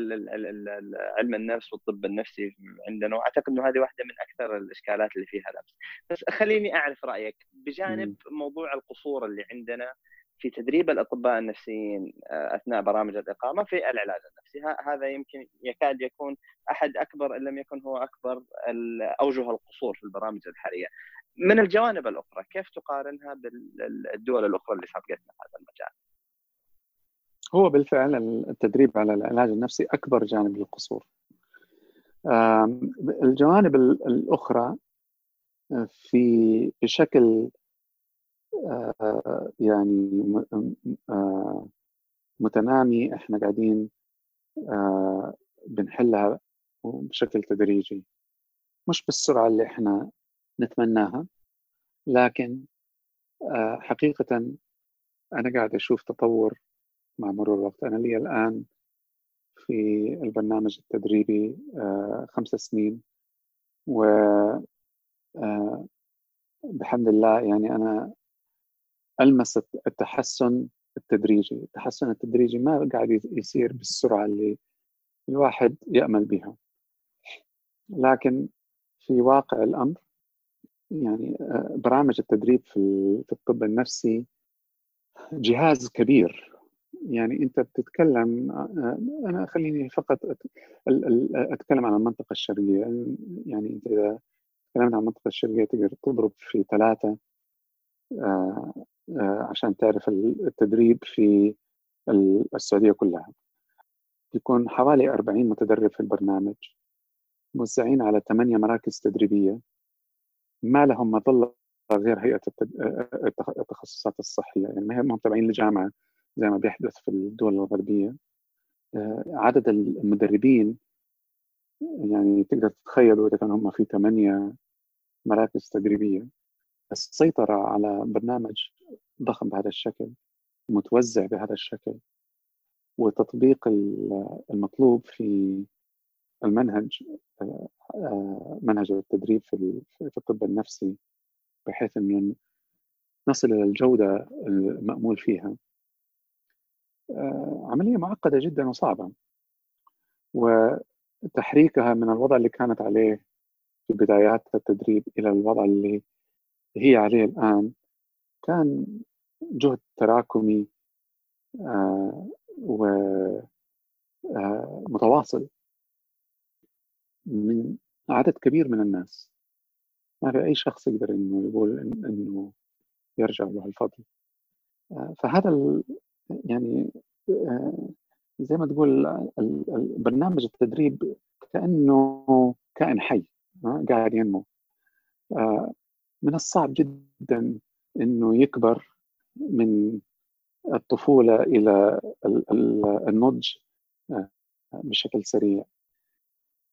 C: علم النفس والطب النفسي عندنا وأعتقد إنه هذه واحدة من أكثر الإشكالات اللي فيها لبس بس خليني أعرف رأيك بجانب موضوع القصور اللي عندنا في تدريب الأطباء النفسيين آه، أثناء برامج الإقامة في العلاج النفسي. هذا يمكن يكاد يكون أحد أكبر إن لم يكن هو أكبر أوجه القصور في البرامج الحاليه من الجوانب الأخرى كيف تقارنها بالدول الأخرى اللي سبقتنا في هذا المجال؟
B: هو بالفعل التدريب على العلاج النفسي أكبر جانب للقصور. الجوانب الأخرى آه، في بشكل آه، يعني آه، متنامي إحنا قاعدين بنحلها بشكل تدريجي. مش بالسرعة اللي إحنا نتمناها. لكن آه، حقيقة أنا قاعد أشوف تطور مع مرور الوقت. أنا لي الآن في البرنامج التدريبي آه، خمس سنين و آه، بحمد الله يعني أنا ألمس التحسن التدريجي. التحسن التدريجي ما قاعد يصير بالسرعة اللي الواحد يأمل بها. لكن في واقع الأمر يعني آه، برامج التدريب في في الطب النفسي جهاز كبير. يعني أنت بتتكلم آه، أنا خليني فقط أتكلم عن المنطقة الشرقية. يعني أنت إذا تكلمنا عن المنطقة الشرقية تقدر تضرب في ثلاثة آه، عشان تعرف التدريب في السعودية كلها. يكون حوالي 40 متدرب في البرنامج موزعين على ثمانية مراكز تدريبية. ما لهم مظلة غير هيئة التخصصات الصحية. يعني ما هم تابعين لجامعه زي ما بيحدث في الدول الغربية. آه، عدد المدربين يعني تقدر تتخيلوا إذا كانوا هم في ثمانية مراكز تدريبية. السيطرة على برنامج ضخم بهذا الشكل متوزع بهذا الشكل وتطبيق المطلوب في المنهج آه، آه، منهج التدريب في الطب النفسي بحيث انه نصل إلى الجودة المأمول فيها. آه، عملية معقدة جدا وصعبة. وتحريكها من الوضع اللي كانت عليه في بدايات التدريب إلى الوضع اللي هي عليه الآن كان جهد تراكمي ومتواصل من عدد كبير من الناس. ما في أي شخص يقدر إنه يقول إنه يرجع له الفضل. آه، فهذا يعني آه، زي ما تقول برنامج التدريب كأنه كائن حي قاعد ينمو. آه، من الصعب جدا إنه يكبر من الطفولة إلى النضج بشكل سريع.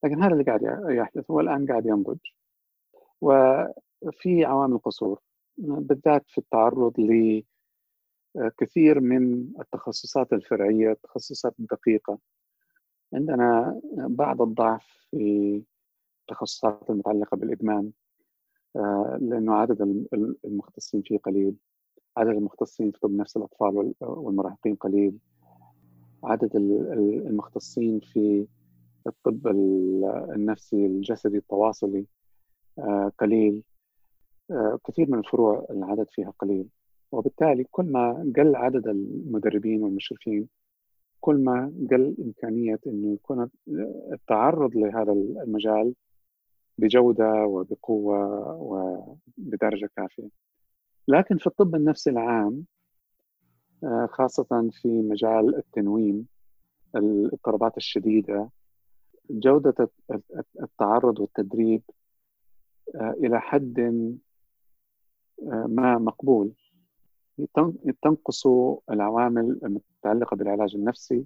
B: لكن هذا اللي قاعد يحدث هو الآن قاعد ينضج. وفي عوامل قصور بالذات في التعرض لكثير من التخصصات الفرعية التخصصات الدقيقة. عندنا بعض الضعف في التخصصات المتعلقة بالإدمان لأنه عدد المختصين فيه قليل عدد المختصين في طب نفس الأطفال والمراهقين قليل عدد المختصين في الطب النفسي الجسدي التواصلي آه، قليل. آه، كثير من الفروع العدد فيها قليل. وبالتالي كل ما قل عدد المدربين والمشرفين كل ما قل إمكانية أنه يكون التعرض لهذا المجال بجودة وبقوة وبدرجة كافية. لكن في الطب النفسي العام آه، خاصة في مجال التنويم الاضطرابات الشديدة جودة التعرض والتدريب آه، إلى حد آه، ما مقبول. تنقص العوامل المتعلقة بالعلاج النفسي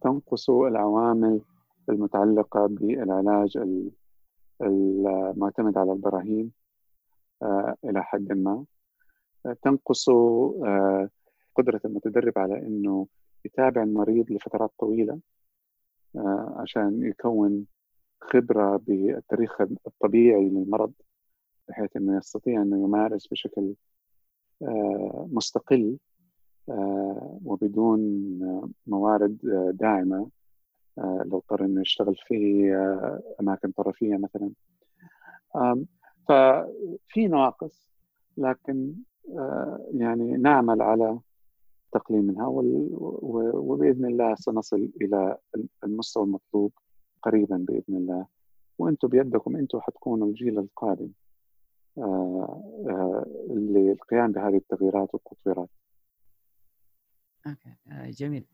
B: تنقص العوامل المتعلقة بالعلاج المعتمد على البراهين آه، إلى حد ما. تنقص قدرة المتدرب على أنه يتابع المريض لفترات طويلة. عشان يكون خبرة بالتاريخ الطبيعي للمرض بحيث أنه يستطيع أنه يمارس بشكل آه، مستقل آه، وبدون موارد آه، داعمة لو اضطر أنه يشتغل في أماكن طرفية مثلا. ففي نواقص لكن يعني نعمل على تقليل منها وبإذن الله سنصل إلى المستوى المطلوب قريبا بإذن الله. وأنتم بيدكم أنتم حتكونوا الجيل القادم آه، آه، للقيام بهذه التغييرات والتطويرات.
A: أوكي آه، جميل.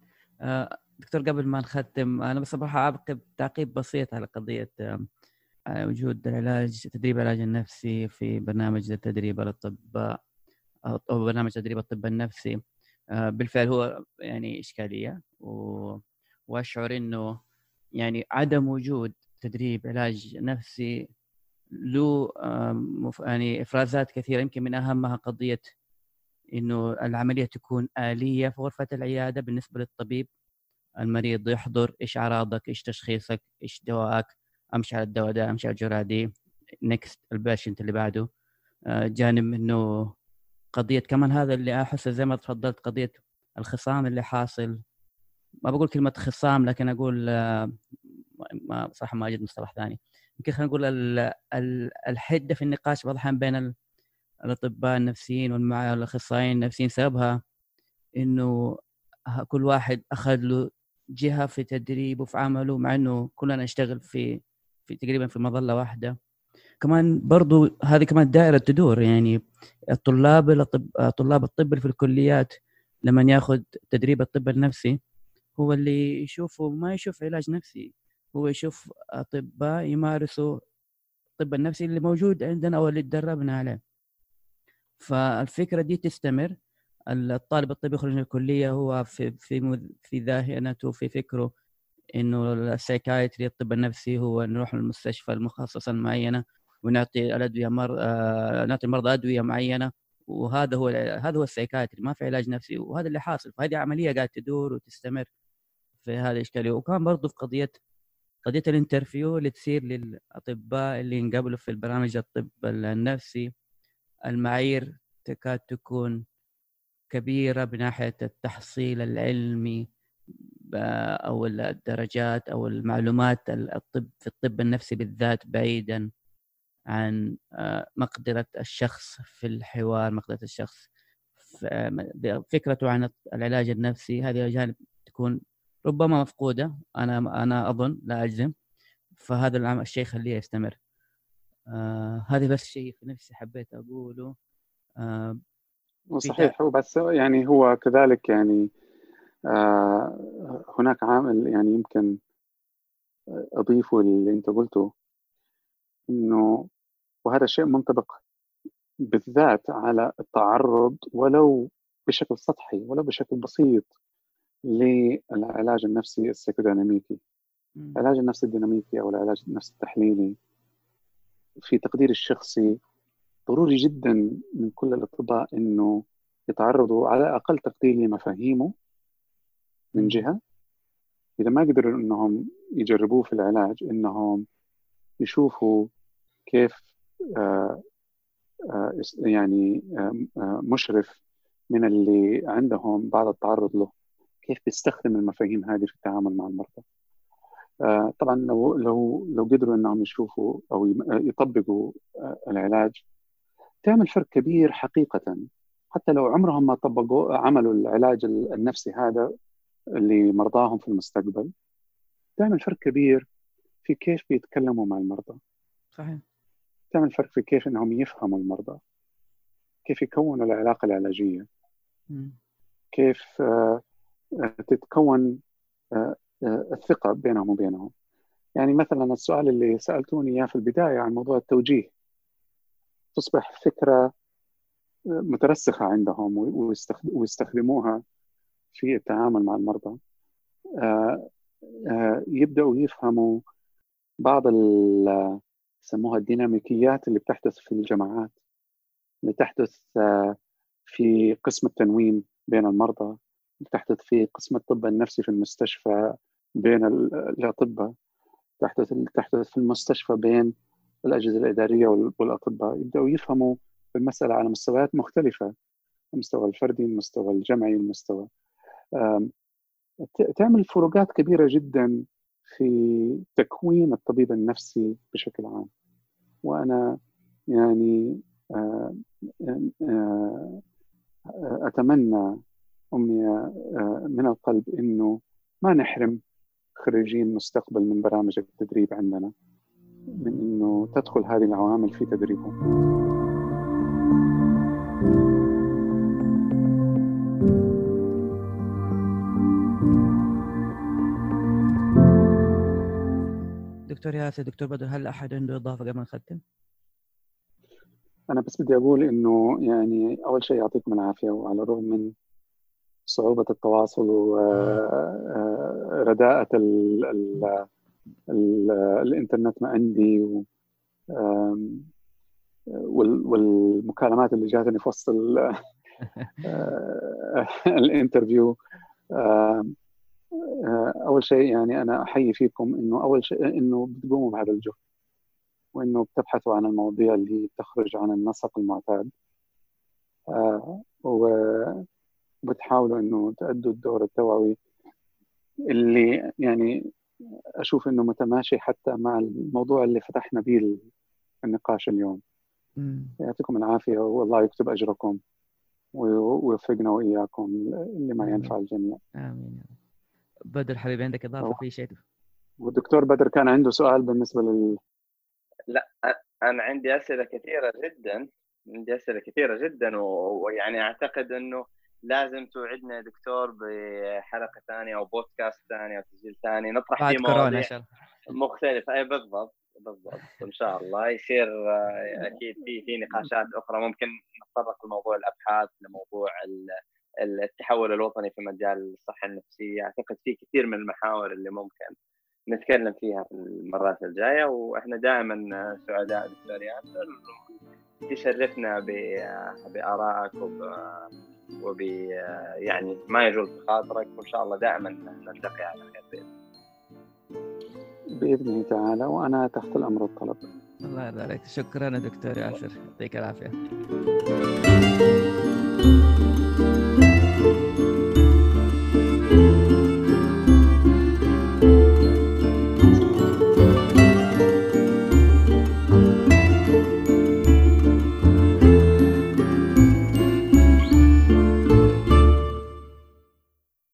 A: دكتور قبل ما نختم أنا بس بروح اعقب تعقيب بسيط على قضية وجود العلاج تدريب العلاج النفسي في برنامج التدريب للاطباء أو برنامج تدريب الطب النفسي. بالفعل هو يعني إشكالية وأشعر إنه يعني عدم وجود تدريب علاج نفسي له يعني إفرازات كثيرة يمكن من أهمها قضية إنه العملية تكون آلية في غرفة العيادة بالنسبة للطبيب. المريض يحضر إيش أعراضك إيش تشخيصك إيش دواءك أمشي على الدواء ده أمشي على الجرعة دي next ال patient اللي بعده. آه، جانب إنه قضية كمان هذا اللي احس زي ما تفضلت قضية الخصام اللي حاصل. ما بقول كلمة خصام لكن أقول آه، ما صراحة ما أجد مصطلح ثاني. يمكن خلينا نقول الحدة في النقاش بعض الاحيان بين الأطباء النفسيين والاخصائيين النفسيين. سببها إنه كل واحد أخذ له جهة في تدريبه في عمله مع إنه كلنا نشتغل في في تقريبا في مظلة واحدة. كمان برضو هذه كمان دائرة تدور يعني الطلاب الطب طلاب الطب في الكليات لما ياخذ تدريب الطب النفسي هو اللي يشوفه ما يشوف علاج نفسي هو يشوف أطباء يمارسوا الطب النفسي اللي موجود عندنا أو اللي تدربنا عليه. فالفكرة دي تستمر. الطالب الطبي يخرج من الكلية هو في في في ذهنته في فكره إنه السايكايتري الطب النفسي هو نروح للمستشفى المخصصة المعينة. ونعطي الأدوية مر... آه... نعطي المرضى أدوية معينة وهذا هو هذا هو ال psychiatry ما في علاج نفسي وهذا اللي حاصل فهذه عملية قاعدة تدور وتستمر في هذه الإشكالية. وكان برضه في قضية قضية ال interview اللي تصير للأطباء اللي ينقبلوا في البرامج الطب النفسي المعايير تكاد تكون كبيرة بناحيه التحصيل العلمي أو الدرجات أو المعلومات الطب في الطب النفسي بالذات بعيدا. عن آه، مقدرة الشخص في الحوار مقدرة الشخص فكرته عن العلاج النفسي. هذه جانب تكون ربما مفقودة أنا أنا أظن لا أجزم. فهذا الشيء خليه يستمر. آه هذا بس شيء في نفسي حبيت أقوله.
B: آه صحيح بس يعني هو كذلك يعني آه هناك عامل يعني يمكن أضيفه اللي أنت قلته إنه وهذا الشيء منطبق بالذات على التعرض ولو بشكل سطحي ولو بشكل بسيط للعلاج النفسي السيكوديناميكي. العلاج النفسي الديناميكي أو العلاج النفسي التحليلي في تقديري الشخصي ضروري جدا من كل الأطباء إنه يتعرضوا على أقل تقدير لمفاهيمه من جهة. إذا ما قدروا إنهم يجربوه في العلاج إنهم يشوفوا كيف يعني آه، مشرف من اللي عندهم بعد التعرض له. كيف بيستخدم المفاهيم هذه في التعامل مع المرضى؟ آه، طبعا لو لو لو قدروا إنهم يشوفوا أو يطبقوا آه، العلاج تعمل فرق كبير حقيقه. حتى لو عمرهم ما طبقوا عملوا العلاج النفسي هذا لمرضاهم في المستقبل تعمل فرق كبير في كيف بيتكلموا مع المرضى.
A: صحيح.
B: تعمل فرق في كيف إنهم يفهموا المرضى كيف يكونوا العلاقة العلاجية. كيف آه، آه، تتكون آه، الثقة بينهم وبينهم. يعني مثلا السؤال اللي سألتوني إياه في البداية عن موضوع التوجيه. تصبح فكرة مترسخة عندهم ويستخدموها في التعامل مع المرضى. يبدأوا يفهموا بعض يسموها الديناميكيات اللي بتحدث في الجماعات اللي تحدث في قسم التنويم بين المرضى اللي تحدث في قسم الطب النفسي في المستشفى بين الأطباء تحدث تحدث في المستشفى بين الأجهزة الإدارية والأطباء يبدأوا يفهموا المسألة على مستويات مختلفة المستوى الفردي المستوى الجمعي المستوى تعمل فروقات كبيرة جدا في تكوين الطبيب النفسي بشكل عام. وأنا يعني آه، آه، أتمنى أمنية آه، من القلب إنه ما نحرم خريجين مستقبل من برامج التدريب عندنا من إنه تدخل هذه العوامل في تدريبهم.
A: دكتور ياسر دكتور بدر هل أحد عنده إضافة قبل ما نختم؟
B: أنا بس بدي أقول إنه يعني أول شيء يعطيكم العافية وعلى الرغم من صعوبة التواصل ورداءة آه، ال ال ال الإنترنت ما عندي و والمكالمات اللي جاتني في وسط آه، الإنترفيو آه، أول شيء يعني أنا أحيي فيكم إنه أول شيء إنه بتقوموا بهذا الجهد وإنه بتبحثوا عن المواضيع اللي تخرج عن النسق المعتاد آه، وبتحاولوا إنه تأدوا الدور التوعوي اللي يعني أشوف إنه متماشي حتى مع الموضوع اللي فتحنا به النقاش اليوم. يعطيكم العافية والله يكتب أجركم ويوفقنا وإياكم لما ينفع الجميع.
A: آمين بدر حبيبي عندك إضافة في شيء؟
B: والدكتور بدر كان عنده سؤال بالنسبة لل
C: لا أنا عندي أسئلة كثيرة جدا عندي أسئلة كثيرة جدا ويعني أعتقد إنه لازم توعدنا يا دكتور بحلقة ثانية أو بودكاست ثاني أو تسجيل ثاني نطرح فيه مواضيع مختلفة. اي بالضبط بالضبط إن شاء الله. يصير آه، أكيد في في نقاشات أخرى. ممكن نتطرق لموضوع الأبحاث لموضوع التحول الوطني في مجال الصحة النفسية. أعتقد في كثير من المحاور اللي ممكن نتكلم فيها في المرات الجاية. وإحنا دائما سعداء دكتور ياسر تشرفنا بآرائك وب وب يعني ما يجوز بخاطرك. وإن شاء الله دائما نلتقي على خير بإذن
B: بإذن الله تعالى. وأنا تحت الأمر والطلب
A: الله يرضى عليك شكرا دكتور ياسر. يعطيك العافية.